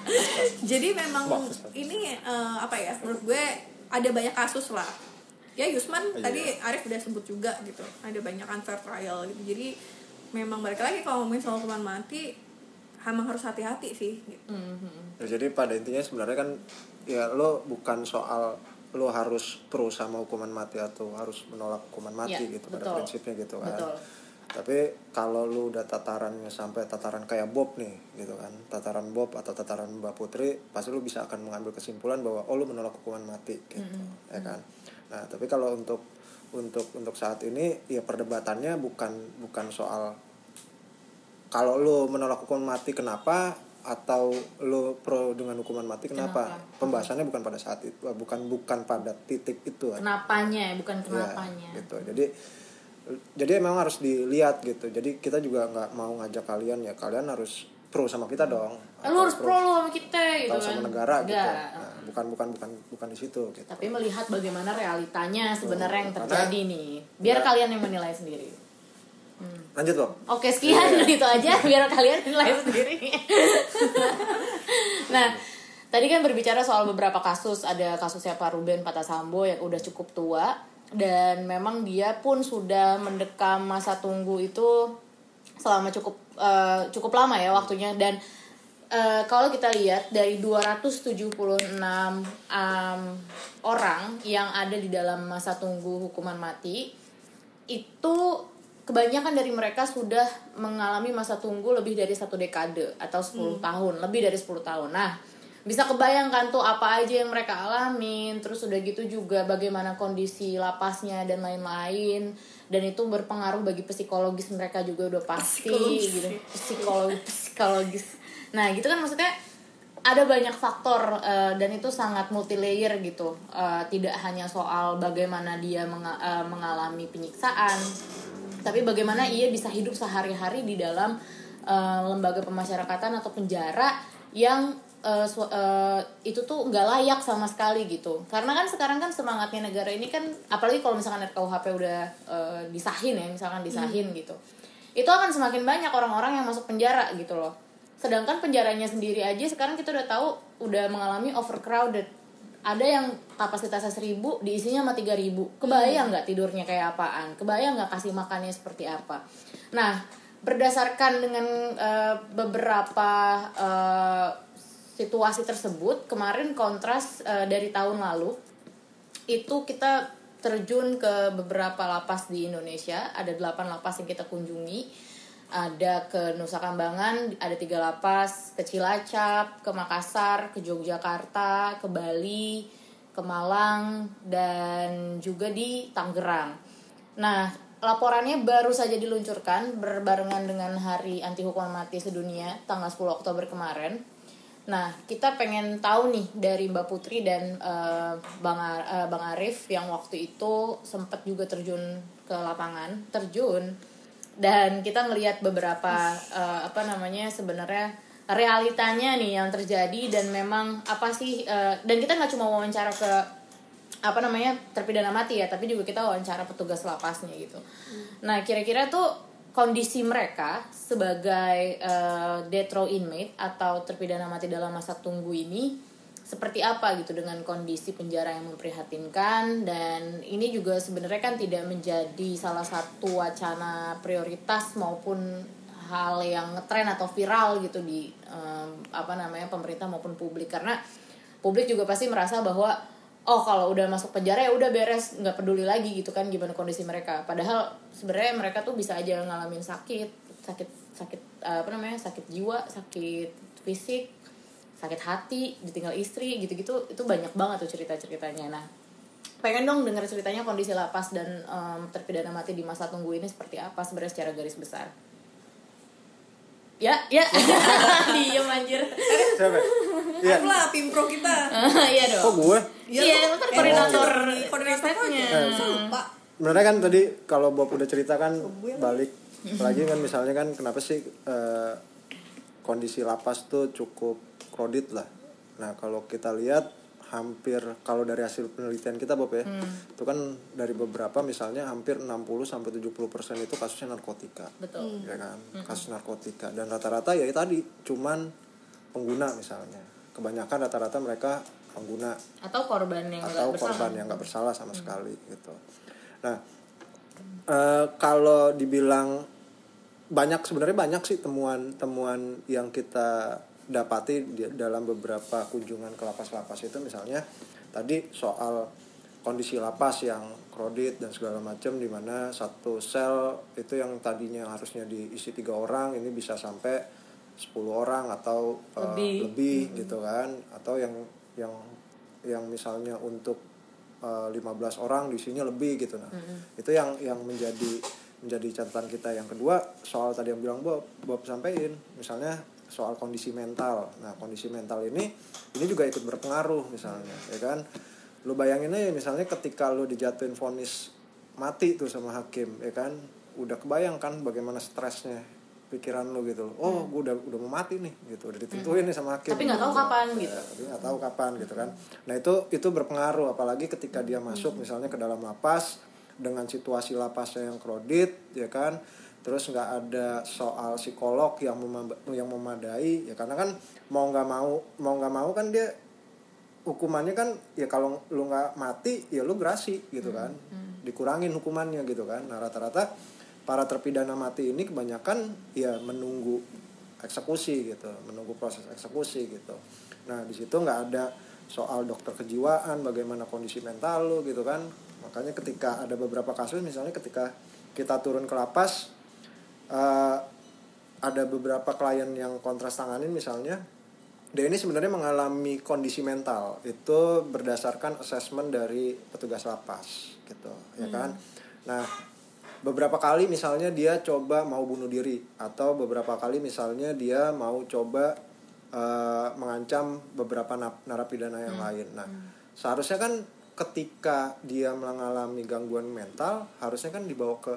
Speaker 4: jadi memang ini eh, apa ya menurut gue ada banyak kasus lah. Ya Yusman
Speaker 5: Iya.
Speaker 4: tadi Arif udah sebut juga gitu ada banyak unfair trial gitu. Jadi memang balik lagi kalau ngomongin soal hukuman mati emang harus hati-hati sih gitu.
Speaker 5: Ya, jadi pada intinya sebenarnya kan ya lo bukan soal lo harus pro sama hukuman mati atau harus menolak hukuman mati
Speaker 3: Ya,
Speaker 5: gitu pada
Speaker 3: betul.
Speaker 5: prinsipnya gitu kan.
Speaker 3: Betul.
Speaker 5: Tapi kalau lo udah tatarannya sampai tataran kayak Bob nih gitu kan, tataran Bob atau tataran Mbak Putri, pasti lo bisa akan mengambil kesimpulan bahwa oh lo menolak hukuman mati gitu, ya kan. Nah tapi kalau untuk untuk untuk saat ini ya perdebatannya bukan bukan soal kalau lo menolak hukuman mati kenapa atau lo pro dengan hukuman mati kenapa? Pembahasannya bukan pada saat itu, bukan bukan pada titik itu.
Speaker 3: Kenapanya, bukan
Speaker 5: Ya,
Speaker 3: kenapanya.
Speaker 5: gitu. Jadi jadi memang harus dilihat gitu. Jadi kita juga nggak mau ngajak kalian ya kalian harus pro sama kita dong.
Speaker 3: Eh, lu harus pro lu sama kita gitu kan.
Speaker 5: sama negara gitu. Nah, bukan bukan bukan bukan di situ gitu.
Speaker 3: Tapi melihat bagaimana realitanya sebenarnya yang
Speaker 5: Karena-
Speaker 3: terjadi nih. Biar
Speaker 5: Ya.
Speaker 3: kalian yang menilai sendiri.
Speaker 5: Lanjut Bob.
Speaker 3: Oke sekian
Speaker 5: Iya.
Speaker 3: itu aja biar kalian nilai sendiri. nah tadi kan berbicara soal beberapa kasus ada kasusnya Pak Ruben Patasambo yang udah cukup tua dan memang dia pun sudah mendekam masa tunggu itu selama cukup eh, cukup lama ya waktunya dan eh, kalau kita lihat dari 276 um, orang yang ada di dalam masa tunggu hukuman mati itu kebanyakan dari mereka sudah mengalami masa tunggu lebih dari satu dekade atau 10 tahun lebih dari 10 tahun. Nah bisa kebayangkan tuh apa aja yang mereka alamin terus udah gitu juga bagaimana kondisi lapasnya dan lain-lain dan itu berpengaruh bagi psikologis mereka juga udah pasti
Speaker 4: Psikologis.
Speaker 3: gitu. Psikologis psikologis. Nah gitu kan maksudnya ada banyak faktor eh, dan itu sangat multi layer gitu. Eh, tidak hanya soal bagaimana dia menga- eh, mengalami penyiksaan tapi bagaimana ia bisa hidup sehari-hari di dalam eh, lembaga pemasyarakatan atau penjara yang su- eh, itu tuh nggak layak sama sekali gitu. Karena kan sekarang kan semangatnya negara ini kan apalagi kalau misalkan RKUHP udah eh, disahin ya misalkan disahin gitu. Itu akan semakin banyak orang-orang yang masuk penjara gitu loh. Sedangkan penjaranya sendiri aja sekarang kita udah tahu udah mengalami overcrowded ada yang kapasitasnya seribu diisinya sama tiga ribu. Kebayang nggak tidurnya kayak apaan? Kebayang nggak kasih makannya seperti apa? Nah berdasarkan dengan eh, beberapa eh, situasi tersebut kemarin kontras eh, dari tahun lalu itu kita terjun ke beberapa lapas di Indonesia. Ada delapan lapas yang kita kunjungi ada ke Nusa Kambangan ada tiga lapas ke Cilacap ke Makassar ke Yogyakarta ke Bali ke Malang dan juga di Tangerang. Nah laporannya baru saja diluncurkan berbarengan dengan Hari Anti Hukuman Mati Sedunia tanggal 10 Oktober kemarin. Nah, kita pengen tahu nih dari Mbak Putri dan eh, Bang, Ar- eh, Bang Arif yang waktu itu sempat juga terjun ke lapangan, terjun dan kita ngelihat beberapa eh, apa namanya sebenarnya realitanya nih yang terjadi dan memang apa sih eh, dan kita nggak cuma wawancara ke apa namanya terpidana mati ya tapi juga kita wawancara petugas lapasnya gitu. Nah kira-kira tuh kondisi mereka sebagai eh, death row inmate atau terpidana mati dalam masa tunggu ini seperti apa gitu dengan kondisi penjara yang memprihatinkan. Dan ini juga sebenarnya kan tidak menjadi salah satu wacana prioritas maupun hal yang ngetren atau viral gitu di em, apa namanya pemerintah maupun publik. Karena publik juga pasti merasa bahwa oh kalau udah masuk penjara ya udah beres nggak peduli lagi gitu kan gimana kondisi mereka. Padahal sebenarnya mereka tuh bisa aja ngalamin sakit sakit sakit eh, apa namanya sakit jiwa sakit fisik sakit hati ditinggal istri gitu-gitu itu banyak banget tuh cerita-ceritanya nah pengen dong denger ceritanya kondisi lapas dan em, terpidana mati di masa tunggu ini seperti apa sebenarnya secara garis besar Ya, ya. Diem anjir.
Speaker 5: siapa iya
Speaker 4: Live lah pimpro kita
Speaker 3: Iya dong.
Speaker 5: kok gue
Speaker 3: Iya,
Speaker 4: lu-
Speaker 3: lu kan koordinator
Speaker 4: lu jadi koordinator
Speaker 3: risetnya.
Speaker 4: aja. Masa lupa
Speaker 5: sebenarnya kan tadi kalau Bob udah cerita kan balik lagi kan misalnya kan kenapa sih eh, kondisi lapas tuh cukup kredit lah. Nah kalau kita lihat hampir kalau dari hasil penelitian kita Bob ya itu kan dari beberapa misalnya hampir 60 sampai 70 persen itu kasusnya narkotika.
Speaker 3: Betul.
Speaker 5: ya kan? Kasus narkotika. Dan rata-rata ya tadi cuman pengguna misalnya. Kebanyakan rata-rata mereka pengguna.
Speaker 3: Atau korban yang
Speaker 5: atau
Speaker 3: bersalah.
Speaker 5: korban yang nggak bersalah sama sekali gitu. Nah, eh, kalau dibilang banyak sebenarnya banyak sih temuan-temuan yang kita dapati di dalam beberapa kunjungan ke lapas-lapas itu misalnya tadi soal kondisi lapas yang kredit dan segala macam di mana satu sel itu yang tadinya harusnya diisi tiga orang ini bisa sampai 10 orang atau eh,
Speaker 3: Lebih.
Speaker 5: lebih gitu kan. Atau yang yang yang misalnya untuk eh, 15 orang di sini lebih gitu. Nah itu yang yang menjadi menjadi catatan kita. Yang kedua soal tadi yang bilang Bob Bob sampaikan misalnya soal kondisi mental. Nah kondisi mental ini ini juga ikut berpengaruh misalnya ya kan? Lu bayangin aja misalnya ketika lu dijatuhin vonis mati tuh sama hakim ya kan? Udah kebayang kan bagaimana stresnya pikiran lu gitu. Oh gue udah udah mau mati nih gitu. Udah ditentuin nih sama hakim.
Speaker 3: Tapi nggak tahu kapan gitu.
Speaker 5: Ya, tapi nggak tahu kapan gitu kan. Nah itu itu berpengaruh apalagi ketika dia masuk misalnya ke dalam lapas dengan situasi lapasnya yang kredit ya kan terus nggak ada soal psikolog yang memab- yang memadai ya karena kan mau nggak mau mau nggak mau kan dia hukumannya kan ya kalau lu nggak mati ya lu gerasi gitu kan. Dikurangin hukumannya gitu kan. Nah rata-rata para terpidana mati ini kebanyakan ya menunggu eksekusi gitu. Menunggu proses eksekusi gitu. Nah di situ nggak ada soal dokter kejiwaan bagaimana kondisi mental lu gitu kan. Makanya ketika ada beberapa kasus misalnya ketika kita turun ke lapas eh, ada beberapa klien yang kontras tanganin misalnya dia ini sebenarnya mengalami kondisi mental. Itu berdasarkan assessment dari petugas lapas gitu ya kan? Nah beberapa kali misalnya dia coba mau bunuh diri atau beberapa kali misalnya dia mau coba eh, mengancam beberapa narapidana yang lain. Nah seharusnya kan ketika dia mengalami gangguan mental harusnya kan dibawa ke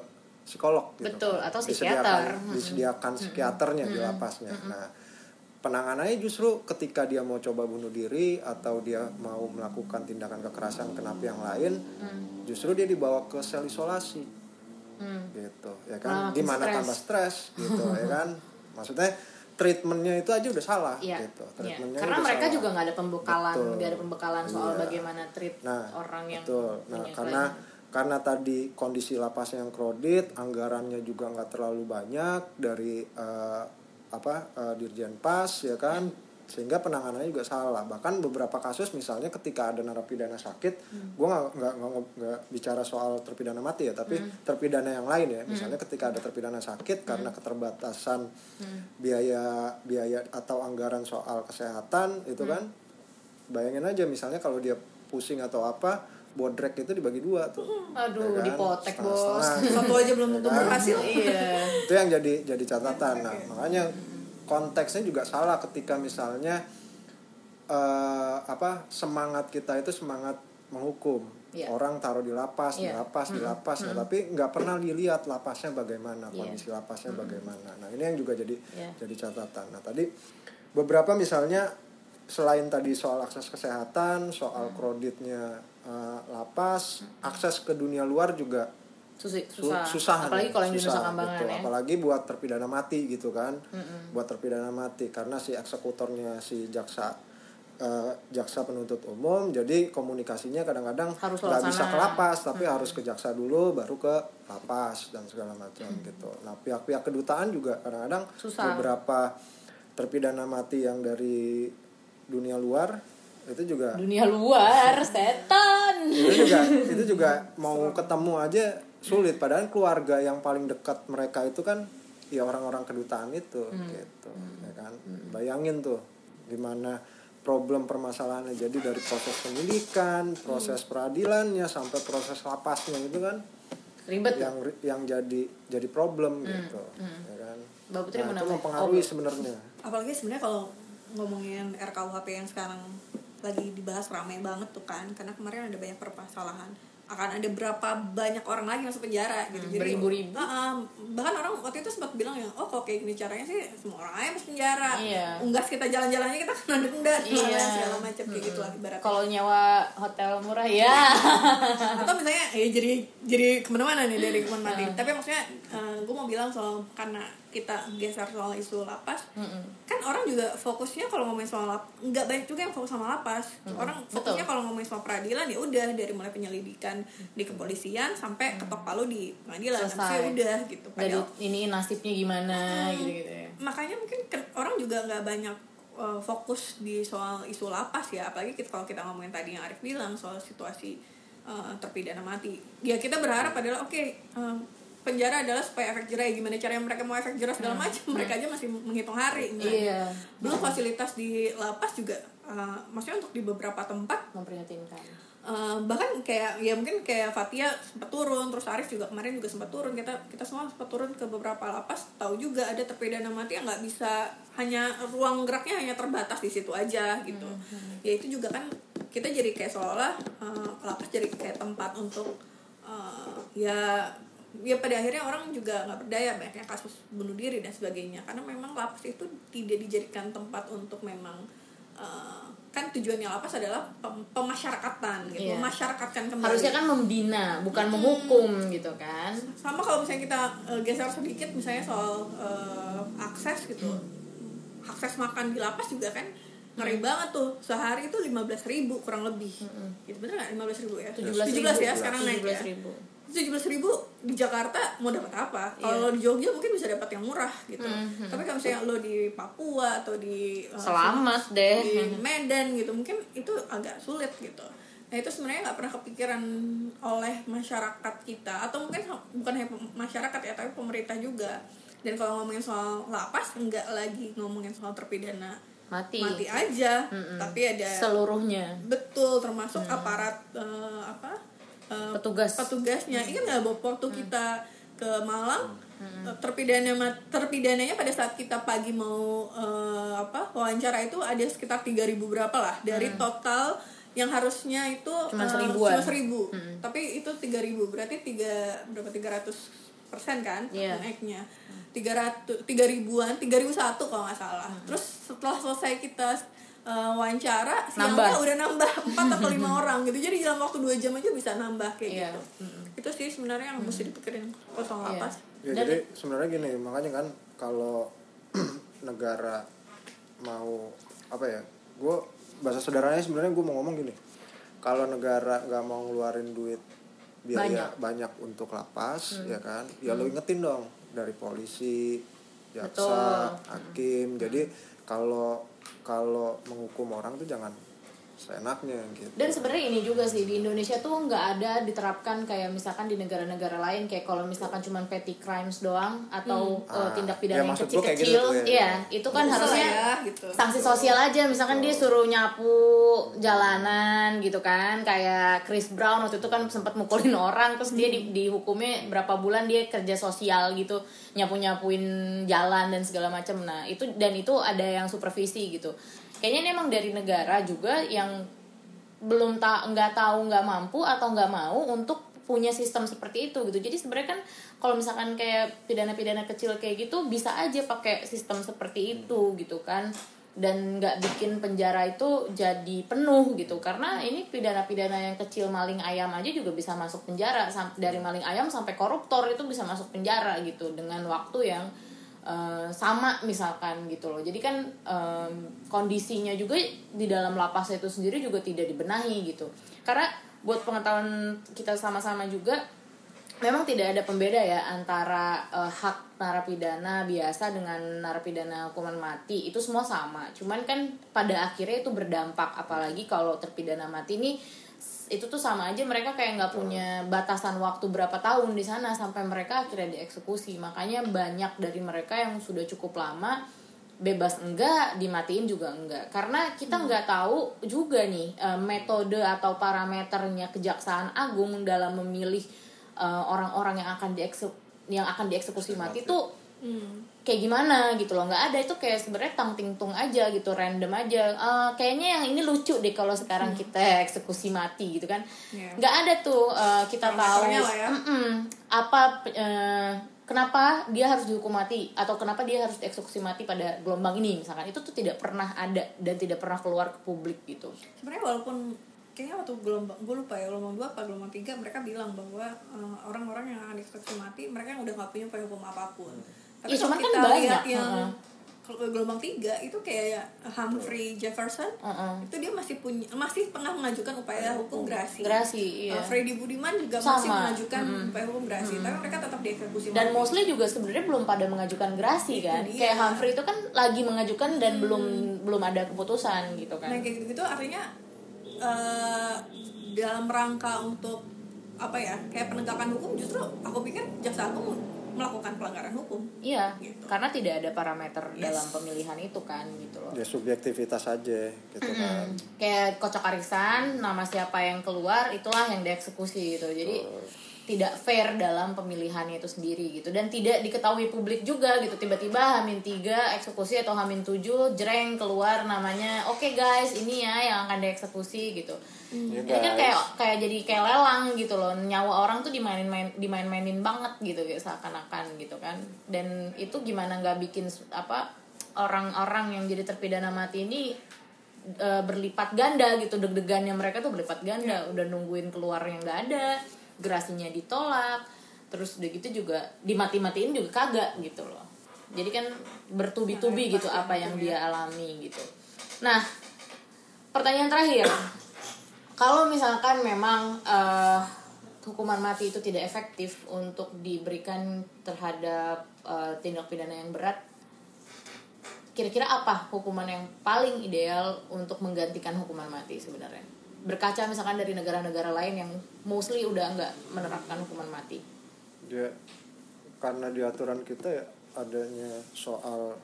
Speaker 5: psikolog gitu
Speaker 3: Betul,
Speaker 5: kan.
Speaker 3: atau
Speaker 5: disediakan
Speaker 3: psikiater.
Speaker 5: disediakan psikiaternya di lapasnya nah penanganannya justru ketika dia mau coba bunuh diri atau dia mau melakukan tindakan kekerasan ke napi yang lain justru dia dibawa ke sel isolasi
Speaker 3: Hmm.
Speaker 5: gitu ya kan
Speaker 3: makin
Speaker 5: gimana
Speaker 3: stres.
Speaker 5: tambah stres gitu ya kan maksudnya treatmentnya itu aja udah salah
Speaker 3: Iya.
Speaker 5: gitu
Speaker 3: Iya.
Speaker 5: treatmentnya
Speaker 3: Karena
Speaker 5: udah
Speaker 3: mereka
Speaker 5: salah.
Speaker 3: juga nggak ada pembekalan, nggak ada pembekalan soal
Speaker 5: Iya.
Speaker 3: bagaimana treat
Speaker 5: nah
Speaker 3: orang yang
Speaker 5: betul nah karena. Karena tadi kondisi lapasnya yang kredit anggarannya juga nggak terlalu banyak dari eh, apa eh, dirjen pas ya kan? Sehingga penanganannya juga salah. Bahkan beberapa kasus misalnya ketika ada narapidana sakit
Speaker 3: Hmm.
Speaker 5: gue nggak nggak bicara soal terpidana mati ya tapi
Speaker 3: Hmm.
Speaker 5: terpidana yang lain ya. Misalnya ketika ada terpidana sakit karena keterbatasan biaya biaya atau anggaran soal kesehatan itu kan? Bayangin aja misalnya kalau dia pusing atau apa bodrek itu dibagi dua tuh
Speaker 3: Aduh,
Speaker 5: ya kan?
Speaker 3: dipotek, bos.
Speaker 5: Setengah-setengah.
Speaker 4: satu aja belum tentu berhasil
Speaker 3: iya.
Speaker 5: itu yang jadi jadi catatan nah makanya konteksnya juga salah ketika misalnya eh, apa semangat kita itu semangat menghukum
Speaker 3: Iya.
Speaker 5: orang taruh di lapas di
Speaker 3: Iya.
Speaker 5: lapas di lapas nah, tapi nggak pernah dilihat lapasnya bagaimana
Speaker 3: Iya.
Speaker 5: kondisi lapasnya bagaimana nah ini yang juga jadi
Speaker 3: Iya.
Speaker 5: jadi catatan nah tadi beberapa misalnya selain tadi soal akses kesehatan soal kreditnya eh, lapas akses ke dunia luar juga
Speaker 3: Susi,
Speaker 5: Su-
Speaker 3: susah.
Speaker 5: susah
Speaker 3: Apalagi kalau yang di
Speaker 5: susah,
Speaker 3: Nusa
Speaker 5: gitu.
Speaker 3: ya.
Speaker 5: apalagi buat terpidana mati gitu kan buat terpidana mati karena si eksekutornya si jaksa eh, jaksa penuntut umum jadi komunikasinya kadang-kadang nggak bisa ke lapas tapi harus ke jaksa dulu baru ke lapas dan segala macam gitu nah pihak-pihak kedutaan juga kadang-kadang
Speaker 3: Susah.
Speaker 5: beberapa terpidana mati yang dari dunia luar itu juga
Speaker 3: Dunia luar, setan.
Speaker 5: itu juga itu juga mau ketemu aja sulit. Padahal keluarga yang paling dekat mereka itu kan ya orang-orang kedutaan itu gitu ya kan? Bayangin tuh gimana problem permasalahannya. Jadi dari proses penyidikan proses peradilannya sampai proses lapasnya itu kan
Speaker 3: Ribet.
Speaker 5: yang yang jadi jadi problem gitu ya kan?
Speaker 3: Mbak Putri mau
Speaker 5: nah, itu mempengaruhi
Speaker 3: Oh,
Speaker 5: sebenarnya.
Speaker 4: Apalagi sebenarnya kalau ngomongin RKUHP yang sekarang lagi dibahas ramai banget tuh kan karena kemarin ada banyak permasalahan. Akan ada berapa banyak orang lagi masuk penjara gitu.
Speaker 3: Hmm, beribu-ribu.
Speaker 4: Ah, ah, bahkan orang waktu itu sempat bilang ya oh kalau kayak gini caranya sih semua orang aja masuk penjara.
Speaker 3: Iya.
Speaker 4: unggas kita jalan-jalannya kita kena denda
Speaker 3: Iya.
Speaker 4: segala macam kayak gitu lah ibaratnya.
Speaker 3: Kalau nyawa hotel murah ya.
Speaker 4: Atau misalnya ya jadi jadi ke mana-mana nih dari mati tapi maksudnya gue mau bilang soal karena kita geser soal isu lapas kan orang juga fokusnya kalau ngomongin soal lapas nggak banyak juga yang fokus sama lapas. Orang fokusnya kalau ngomongin soal peradilan ya udah dari mulai penyelidikan di kepolisian sampai ketok palu di pengadilan
Speaker 3: Selesai.
Speaker 4: Habis itu udah gitu.
Speaker 3: Dari
Speaker 4: padahal
Speaker 3: ini nasibnya gimana gitu gitu ya.
Speaker 4: Makanya mungkin orang juga nggak banyak uh, fokus di soal isu lapas ya. Apalagi kita, kalau kita ngomongin tadi yang Arif bilang soal situasi uh, terpidana mati. Ya kita berharap adalah oke um, penjara adalah supaya efek jerah Ya, gimana caranya mereka mau efek jerah segala macam mereka aja masih menghitung hari misalnya.
Speaker 3: Iya.
Speaker 4: belum fasilitas di lapas juga uh, maksudnya untuk di beberapa tempat
Speaker 3: memprihatinkan.
Speaker 4: Uh, bahkan kayak ya mungkin kayak Fatia sempat turun terus Arif juga kemarin juga sempat turun kita kita semua sempat turun ke beberapa lapas tahu juga ada terpidana mati yang nggak bisa hanya ruang geraknya hanya terbatas di situ aja gitu. Ya itu juga kan kita jadi kayak seolah uh, lapas jadi kayak tempat untuk uh, ya ya pada akhirnya orang juga nggak berdaya banyaknya kasus bunuh diri dan sebagainya. Karena memang lapas itu tidak dijadikan tempat untuk memang uh, kan tujuannya lapas adalah pem- pemasyarakatan gitu
Speaker 3: Iya.
Speaker 4: memasyarakatkan kembali.
Speaker 3: Harusnya kan membina bukan menghukum gitu kan.
Speaker 4: Sama kalau misalnya kita uh, geser sedikit misalnya soal uh, akses gitu. Akses makan di lapas juga kan ngeri banget tuh. Sehari itu 15.000 ribu kurang lebih. Gitu bener nggak? 15.000 ribu ya?
Speaker 3: 17.000
Speaker 4: ya sekarang naik ya?
Speaker 3: 17.000.
Speaker 4: tujuh belas ribu di Jakarta mau dapat apa? Kalau di Jogja mungkin bisa dapat yang murah gitu. Tapi kalau misalnya lo di Papua atau di uh,
Speaker 3: Selamat deh.
Speaker 4: di Medan gitu, mungkin itu agak sulit gitu. Nah itu sebenarnya nggak pernah kepikiran oleh masyarakat kita atau mungkin bukan hanya masyarakat ya, tapi pemerintah juga. Dan kalau ngomongin soal lapas, nggak lagi ngomongin soal terpidana
Speaker 3: mati,
Speaker 4: mati aja, tapi ada
Speaker 3: seluruhnya
Speaker 4: betul termasuk aparat eh, apa eh,
Speaker 3: Petugas.
Speaker 4: petugasnya. Ingat nggak Bob waktu kita ke Malang. Eh, terpidana terpidananya pada saat kita pagi mau eh, apa wawancara itu ada sekitar 3000 berapa lah dari total yang harusnya itu eh,
Speaker 3: seribuan.
Speaker 4: cuma seribu. Tapi itu 3000 berarti tiga berapa 300 persen kan
Speaker 3: Iya.
Speaker 4: naiknya. Tiga ratus tiga ribuan tiga ribu satu kalau nggak salah. Terus setelah selesai kita uh, wawancara siangnya
Speaker 3: Nambah.
Speaker 4: udah nambah empat atau lima orang gitu. Jadi dalam waktu dua jam aja bisa nambah kayak
Speaker 3: Iya.
Speaker 4: gitu. itu sih sebenarnya yang mesti dipikirin kosong
Speaker 3: Iya.
Speaker 4: lapas.
Speaker 5: Ya,
Speaker 3: Dan-
Speaker 5: jadi sebenarnya gini, makanya kan kalau negara mau apa ya, gue bahasa sederhananya sebenarnya gue mau ngomong gini, kalau negara nggak mau ngeluarin duit biaya banyak, untuk lapas, ya kan, ya lo ingetin dong dari polisi, jaksa, hakim, jadi kalau kalau menghukum orang tuh jangan seenaknya gitu.
Speaker 3: Dan sebenarnya ini juga sih di Indonesia tuh nggak ada diterapkan kayak misalkan di negara-negara lain kayak kalau misalkan cuman petty crimes doang atau uh,
Speaker 5: Ah,
Speaker 3: tindak
Speaker 5: ya
Speaker 3: pidana yang
Speaker 5: maksud gua kayak
Speaker 3: kecil-kecil,
Speaker 5: gitu ya.
Speaker 3: iya itu kan
Speaker 4: Bisa
Speaker 3: harusnya
Speaker 4: ya, gitu.
Speaker 3: sanksi sosial aja. Misalkan dia suruh nyapu jalanan gitu kan. Kayak Chris Brown waktu itu kan sempat mukulin orang terus dia di, dihukumnya berapa bulan dia kerja sosial gitu nyapu nyapuin jalan dan segala macam. Nah itu dan itu ada yang supervisi gitu kayaknya ini emang dari negara juga yang belum tak nggak tahu nggak mampu atau nggak mau untuk punya sistem seperti itu gitu. Jadi sebenarnya kan kalau misalkan kayak pidana-pidana kecil kayak gitu bisa aja pakai sistem seperti itu gitu kan. Dan nggak bikin penjara itu jadi penuh gitu. Karena ini pidana-pidana yang kecil maling ayam aja juga bisa masuk penjara. Dari maling ayam sampai koruptor itu bisa masuk penjara gitu dengan waktu yang eh, sama misalkan gitu loh. Jadi kan em, kondisinya juga di dalam lapas itu sendiri juga tidak dibenahi gitu. Karena buat pengetahuan kita sama-sama juga memang tidak ada pembeda ya antara eh, hak narapidana biasa dengan narapidana hukuman mati. Itu semua sama. Cuman kan pada akhirnya itu berdampak. Apalagi kalau terpidana mati ini itu tuh sama aja mereka kayak nggak punya batasan waktu berapa tahun di sana sampai mereka akhirnya dieksekusi. Makanya banyak dari mereka yang sudah cukup lama bebas enggak dimatiin juga enggak. Karena kita nggak tahu juga nih eh, metode atau parameternya kejaksaan agung dalam memilih eh, orang-orang yang akan diekse yang akan dieksekusi mati. tuh
Speaker 4: Hmm.
Speaker 3: Kayak gimana gitu loh. Nggak ada itu kayak sebenarnya tang ting tung aja gitu random aja. Eh, kayaknya yang ini lucu deh kalau sekarang kita eksekusi mati gitu kan.
Speaker 4: Iya.
Speaker 3: nggak ada tuh eh, kita tahu
Speaker 4: Parameternya lah ya.
Speaker 3: Apa eh, kenapa dia harus dihukum mati atau kenapa dia harus dieksekusi mati pada gelombang ini misalkan. Itu tuh tidak pernah ada dan tidak pernah keluar ke publik gitu.
Speaker 4: Sebenarnya walaupun kayaknya waktu gelombang gue lupa ya gelombang dua apa gelombang tiga mereka bilang bahwa orang-orang yang akan dieksekusi mati mereka yang udah nggak punya upaya hukum apa pun tapi
Speaker 3: Ya,
Speaker 4: kalau
Speaker 3: cuman kan banyak,
Speaker 4: lihat yang kalau gelombang tiga itu kayak Humphrey Jefferson
Speaker 3: Heeh.
Speaker 4: itu dia masih punya masih pernah mengajukan upaya hukum gerasi
Speaker 3: Gerasi, iya.
Speaker 4: Eh, Freddy Budiman juga
Speaker 3: Sama.
Speaker 4: masih mengajukan upaya hukum gerasi tapi mereka tetap dieksekusi
Speaker 3: dan
Speaker 4: mati.
Speaker 3: mostly juga sebenarnya belum pada mengajukan gerasi kan
Speaker 4: dia.
Speaker 3: kayak Humphrey itu kan lagi mengajukan dan belum belum ada keputusan gitu kan
Speaker 4: Nah kayak gitu-gitu artinya eh, dalam rangka untuk apa ya kayak penegakan hukum justru aku pikir jaksa agung melakukan pelanggaran hukum.
Speaker 3: Iya,
Speaker 4: Gitu.
Speaker 3: karena tidak ada parameter
Speaker 4: Yes.
Speaker 3: dalam pemilihan itu kan gitu loh.
Speaker 5: ya subjektivitas aja gitu kan
Speaker 3: Kayak kocok arisan, nama siapa yang keluar itulah yang dieksekusi gitu. Jadi tidak fair dalam pemilihannya itu sendiri gitu. Dan tidak diketahui publik juga gitu. Tiba-tiba Hamin 3 eksekusi atau Hamin 7 jreng keluar namanya oke guys ini ya yang akan dieksekusi gitu.
Speaker 5: Ya,
Speaker 3: ini kan kayak kayak jadi kayak lelang gitu loh. Nyawa orang tuh dimainin main dimain-mainin banget gitu kayak seakan-akan gitu kan. Dan itu gimana nggak bikin apa orang-orang yang jadi terpidana mati ini e, berlipat ganda gitu. Deg-degannya mereka tuh berlipat ganda. Udah nungguin keluar yang nggak ada gerasinya ditolak terus udah gitu juga dimati-matiin juga kagak gitu loh. Jadi kan bertubi-tubi gitu apa yang dia alami gitu. Nah pertanyaan terakhir. Kalau misalkan memang eh, hukuman mati itu tidak efektif untuk diberikan terhadap eh, tindak pidana yang berat kira-kira apa hukuman yang paling ideal untuk menggantikan hukuman mati sebenarnya berkaca misalkan dari negara-negara lain yang mostly udah nggak menerapkan hukuman mati
Speaker 5: dia karena di aturan kita ya adanya soal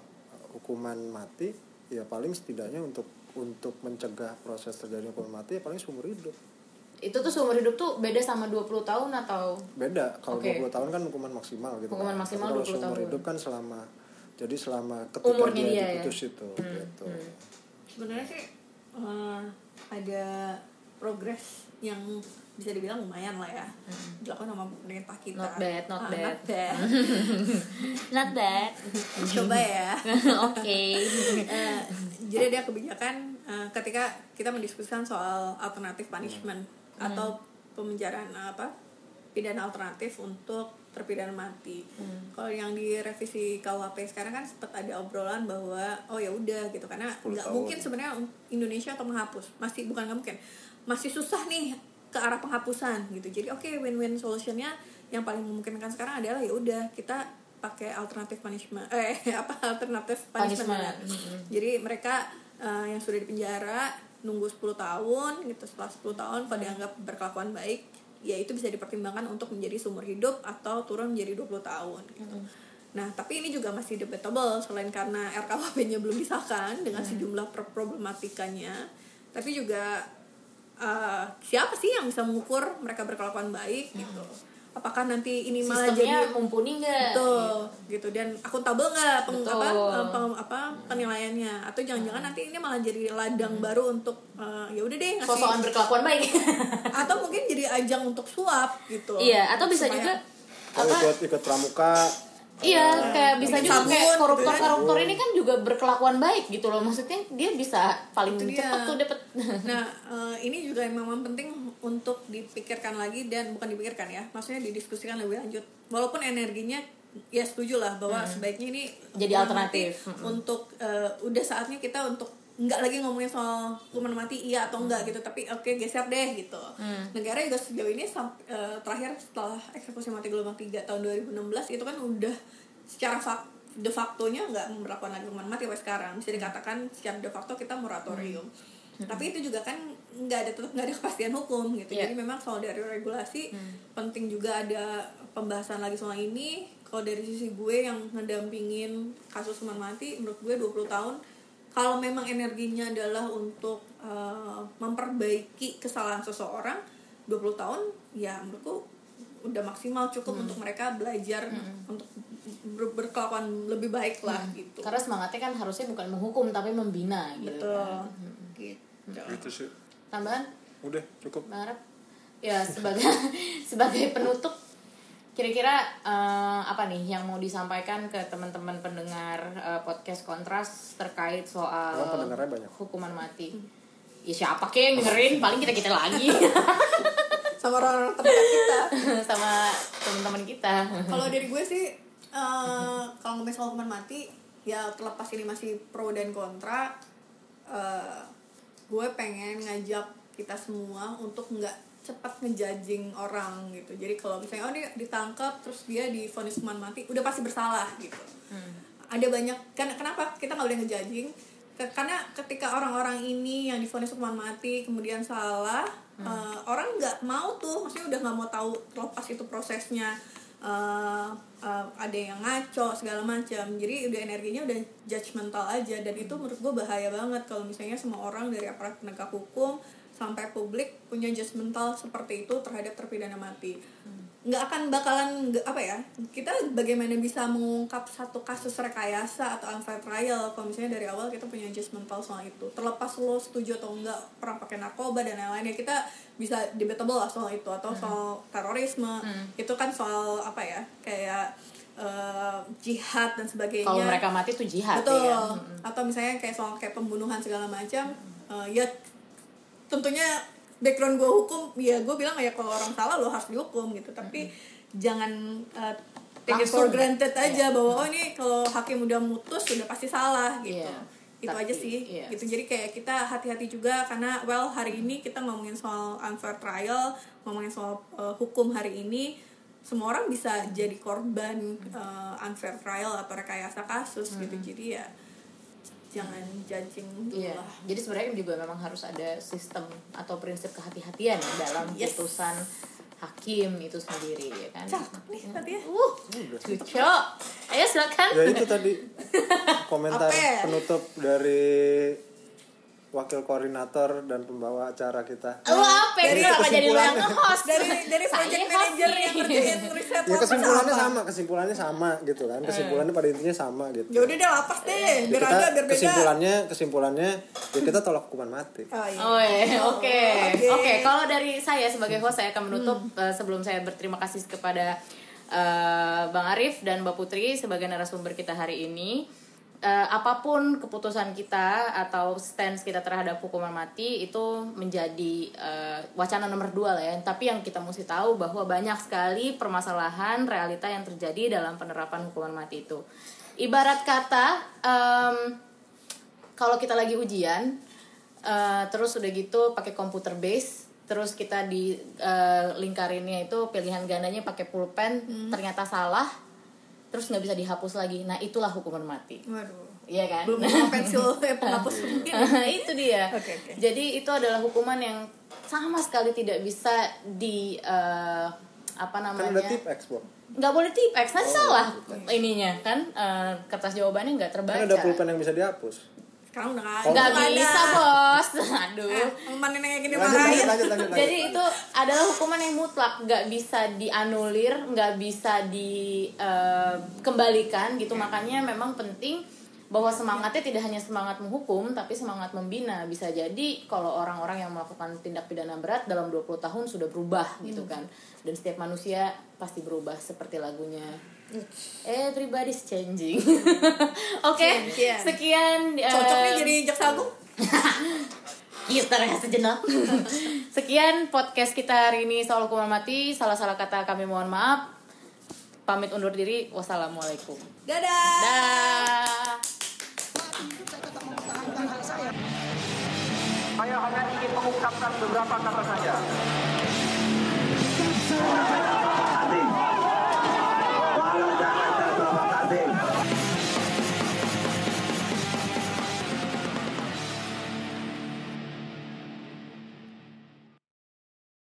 Speaker 5: hukuman mati ya paling setidaknya untuk untuk mencegah proses terjadinya hukuman mati ya paling seumur hidup
Speaker 3: itu tuh seumur hidup tuh beda sama 20 tahun atau
Speaker 5: beda kalau
Speaker 3: Oke.
Speaker 5: 20 tahun kan hukuman maksimal gitu
Speaker 3: Hukuman
Speaker 5: kan.
Speaker 3: maksimal
Speaker 5: Tapi kalau
Speaker 3: 20
Speaker 5: seumur
Speaker 3: tahun.
Speaker 5: hidup kan selama jadi selama ketika
Speaker 3: Umurnya
Speaker 5: dia,
Speaker 3: dia ya.
Speaker 5: diputus itu gitu
Speaker 4: Sebenarnya sih eh, ada progres yang bisa dibilang lumayan lah ya dilakukan sama pemerintah kita.
Speaker 3: Not bad, not
Speaker 4: Ah,
Speaker 3: bad.
Speaker 4: Not bad.
Speaker 3: not bad
Speaker 4: Coba ya.
Speaker 3: oke
Speaker 4: Eh, jadi dia kebijakan eh, ketika kita mendiskusikan soal alternatif punishment atau pemenjaraan eh, apa pidana alternatif untuk terpidana mati. Kalau yang di revisi KUHP sekarang kan sempat ada obrolan bahwa oh ya udah gitu karena
Speaker 5: 10
Speaker 4: nggak mungkin sebenarnya Indonesia atau menghapus masih bukan nggak mungkin masih susah nih ke arah penghapusan gitu. Jadi oke win-win solutionnya yang paling memungkinkan sekarang adalah ya udah kita pakai alternatif punishment eh apa alternatif punishment,
Speaker 3: Punishment.
Speaker 4: ya. Jadi mereka eh, yang sudah di penjara nunggu 10 tahun gitu setelah 10 tahun kalau dianggap berkelakuan baik ya itu bisa dipertimbangkan untuk menjadi seumur hidup atau turun menjadi 20 tahun gitu. Nah, tapi ini juga masih debatable selain karena RKUHP-nya belum disahkan dengan sejumlah pro- problematikanya, tapi juga eh, siapa sih yang bisa mengukur mereka berkelakuan baik gitu. Apakah nanti ini malah
Speaker 3: sistemnya
Speaker 4: jadi
Speaker 3: mumpuni nggak?
Speaker 4: Betul gitu. Dan akuntabel nggak? Peng,
Speaker 3: Betul.
Speaker 4: apa, eh, peng- apa penilaiannya? Atau jangan-jangan nanti ini malah jadi ladang baru untuk eh, ya udah deh ngasih
Speaker 3: sosokan berkelakuan baik.
Speaker 4: Atau mungkin jadi ajang untuk suap gitu.
Speaker 3: Iya atau bisa
Speaker 4: Supaya-
Speaker 3: juga
Speaker 5: Oh,
Speaker 3: apa
Speaker 5: ikut ikut pramuka
Speaker 3: Iya, kayak bisa juga
Speaker 4: sabun,
Speaker 3: kayak
Speaker 4: gitu
Speaker 3: koruptor-koruptor ini kan juga berkelakuan baik gitu loh. Maksudnya dia bisa paling
Speaker 4: Itu dia.
Speaker 3: cepet tuh dapet.
Speaker 4: Nah, eh, ini juga memang penting untuk dipikirkan lagi dan bukan dipikirkan ya, maksudnya didiskusikan lebih lanjut. Walaupun energinya ya setuju lah bahwa sebaiknya ini
Speaker 3: Hmm. Jadi alternatif.
Speaker 4: untuk eh, udah saatnya kita untuk nggak lagi ngomongin soal hukuman mati iya atau enggak gitu, tapi oke geser deh gitu.
Speaker 3: Hmm.
Speaker 4: Negara juga sejauh ini eh, terakhir setelah eksekusi mati gelombang 3 tahun 2016 itu kan udah secara fak de facto-nya nggak memperlakukan lagi hukuman mati sampai sekarang. Bisa dikatakan secara de facto kita moratorium. Tapi itu juga kan nggak ada tetap nggak ada kepastian hukum gitu.
Speaker 3: Iya.
Speaker 4: jadi memang soal dari regulasi penting juga ada pembahasan lagi soal ini. Kalau dari sisi gue yang ngedampingin kasus hukuman mati menurut gue 20 tahun kalau memang energinya adalah untuk eh, memperbaiki kesalahan seseorang 20 tahun ya menurutku udah maksimal cukup untuk mereka belajar untuk ber- berkelakuan lebih baik lah gitu
Speaker 3: Karena semangatnya kan harusnya bukan menghukum tapi membina gitu.
Speaker 4: betul
Speaker 3: kan.
Speaker 4: gitu
Speaker 5: Itu sih.
Speaker 3: Tambahan?
Speaker 5: Udah cukup.
Speaker 3: Mbak Arab? Ya sebagai sebagai penutup kira-kira eh, apa nih yang mau disampaikan ke teman-teman pendengar eh, podcast kontras terkait soal
Speaker 5: Emang pendengarnya banyak?
Speaker 3: hukuman mati? Ya siapa kek yang dengerin? Paling kita kita lagi
Speaker 4: sama orang-orang terdekat kita
Speaker 3: sama teman-teman kita.
Speaker 4: kalau dari gue sih eh, kalau ngomongin soal hukuman mati ya terlepas ini masih pro dan kontra eh, gue pengen ngajak kita semua untuk nggak cepat ngejudging orang gitu. Jadi kalau misalnya oh dia ditangkap terus dia divonis hukuman mati udah pasti bersalah gitu. Ada banyak kan kenapa kita nggak boleh ngejudging? Ke- karena ketika orang-orang ini yang divonis hukuman mati kemudian salah eh, orang nggak mau tuh maksudnya udah nggak mau tahu terlepas itu prosesnya eh, eh, ada yang ngaco segala macam. Jadi udah energinya udah judgmental aja dan itu menurut gue bahaya banget kalau misalnya semua orang dari aparat penegak hukum sampai publik punya judgmental seperti itu terhadap terpidana mati. Nggak akan bakalan nggak- apa ya kita bagaimana bisa mengungkap satu kasus rekayasa atau unfair trial? Kalau misalnya dari awal kita punya judgmental soal itu. Terlepas lo setuju atau enggak pernah pakai narkoba dan lain-lain ya kita bisa debatable lah soal itu. Atau soal terorisme. Itu kan soal apa ya kayak eh, jihad dan sebagainya.
Speaker 3: Kalau mereka mati tuh jihad
Speaker 4: betul.
Speaker 3: ya.
Speaker 4: atau misalnya kayak soal kayak pembunuhan segala macam eh, ya tentunya background gue hukum ya gue bilang ya kalau orang salah lo harus dihukum gitu. Tapi jangan eh, take it for granted aja bahwa oh ini kalau hakim udah mutus sudah pasti salah gitu.
Speaker 3: Iya.
Speaker 4: itu
Speaker 3: Tapi,
Speaker 4: aja sih
Speaker 3: iya.
Speaker 4: gitu. Jadi kayak kita hati-hati juga karena well hari ini kita ngomongin soal unfair trial ngomongin soal eh, hukum hari ini semua orang bisa jadi korban eh, unfair trial atau rekayasa kasus gitu. Jadi ya jangan judging dulu
Speaker 3: Iya.
Speaker 4: lah
Speaker 3: Jadi sebenarnya juga memang harus ada sistem atau prinsip kehati-hatian ya dalam
Speaker 4: Yes.
Speaker 3: putusan hakim itu sendiri ya kan.
Speaker 4: cakep nih tadi ya
Speaker 3: Uh, cuco. Ayo silakan.
Speaker 5: Ya itu tadi komentar penutup dari wakil koordinator dan pembawa acara kita.
Speaker 3: Lu apa
Speaker 4: Dari
Speaker 3: kenapa jadi yang nge-host?
Speaker 4: dari dari
Speaker 3: Saya
Speaker 4: project
Speaker 3: host
Speaker 4: manager yang ngerjain riset
Speaker 5: Ya kesimpulannya
Speaker 4: apa?
Speaker 5: sama, kesimpulannya sama gitu kan. Kesimpulannya pada intinya sama gitu.
Speaker 4: ya udah deh lapas deh
Speaker 5: Ya,
Speaker 4: biar
Speaker 5: kita
Speaker 4: ada biar beda
Speaker 5: kesimpulannya kesimpulannya ya kita tolak hukuman mati.
Speaker 4: oh, iya.
Speaker 3: Oh, iya. oke.
Speaker 4: Oke.
Speaker 3: Oke, kalau dari saya sebagai host saya akan menutup eh, sebelum saya berterima kasih kepada eh, Bang Arif dan Mbak Putri sebagai narasumber kita hari ini. Eh, apa pun keputusan kita atau stance kita terhadap hukuman mati itu menjadi eh, wacana nomor dua lah ya. Tapi yang kita mesti tahu bahwa banyak sekali permasalahan realita yang terjadi dalam penerapan hukuman mati itu. Ibarat kata em, kalau kita lagi ujian eh, terus udah gitu pakai komputer base terus kita di eh, lingkarinnya itu pilihan gandanya pakai pulpen ternyata salah terus nggak bisa dihapus lagi. Nah itulah hukuman mati.
Speaker 4: Waduh.
Speaker 3: Iya kan?
Speaker 4: Belum pensil penghapus mungkin.
Speaker 3: Itu dia.
Speaker 4: Oke, oke.
Speaker 3: jadi itu adalah hukuman yang sama sekali tidak bisa di eh, apa
Speaker 5: Kan
Speaker 3: namanya
Speaker 5: ada tip export.
Speaker 3: nggak boleh tipex nanti
Speaker 5: Oh,
Speaker 3: salah ininya kan? Eh, kertas jawabannya nggak terbaca
Speaker 5: Kan ada pulpen yang bisa dihapus.
Speaker 4: Sekarang udah nggak
Speaker 5: Oh,
Speaker 3: nggak
Speaker 4: ada.
Speaker 3: bisa bos aduh
Speaker 4: eh, teman nenek gini
Speaker 5: Lanjut, lanjut,
Speaker 4: marahin
Speaker 5: lanjut, lanjut, lanjut.
Speaker 3: Jadi itu adalah hukuman yang mutlak, nggak bisa dianulir, nggak bisa dikembalikan gitu. Makanya memang penting bahwa semangatnya tidak hanya semangat menghukum, tapi semangat membina. Bisa jadi kalau orang-orang yang melakukan tindak pidana berat dalam 20 tahun sudah berubah gitu kan. Dan setiap manusia pasti berubah seperti lagunya. Everybody's changing. Oke,
Speaker 4: Iya.
Speaker 3: sekian. eh,
Speaker 4: cocoknya jadi jaksa agung
Speaker 3: kita rehat sejenak. Sekian podcast kita hari ini soal hukuman mati. Salah-salah kata kami mohon maaf. Pamit undur diri. Wassalamualaikum.
Speaker 4: dadah
Speaker 3: Dah.
Speaker 1: Saya tetap mempertahankan hak saya.
Speaker 2: Saya hanya ingin mengungkapkan beberapa kata saja.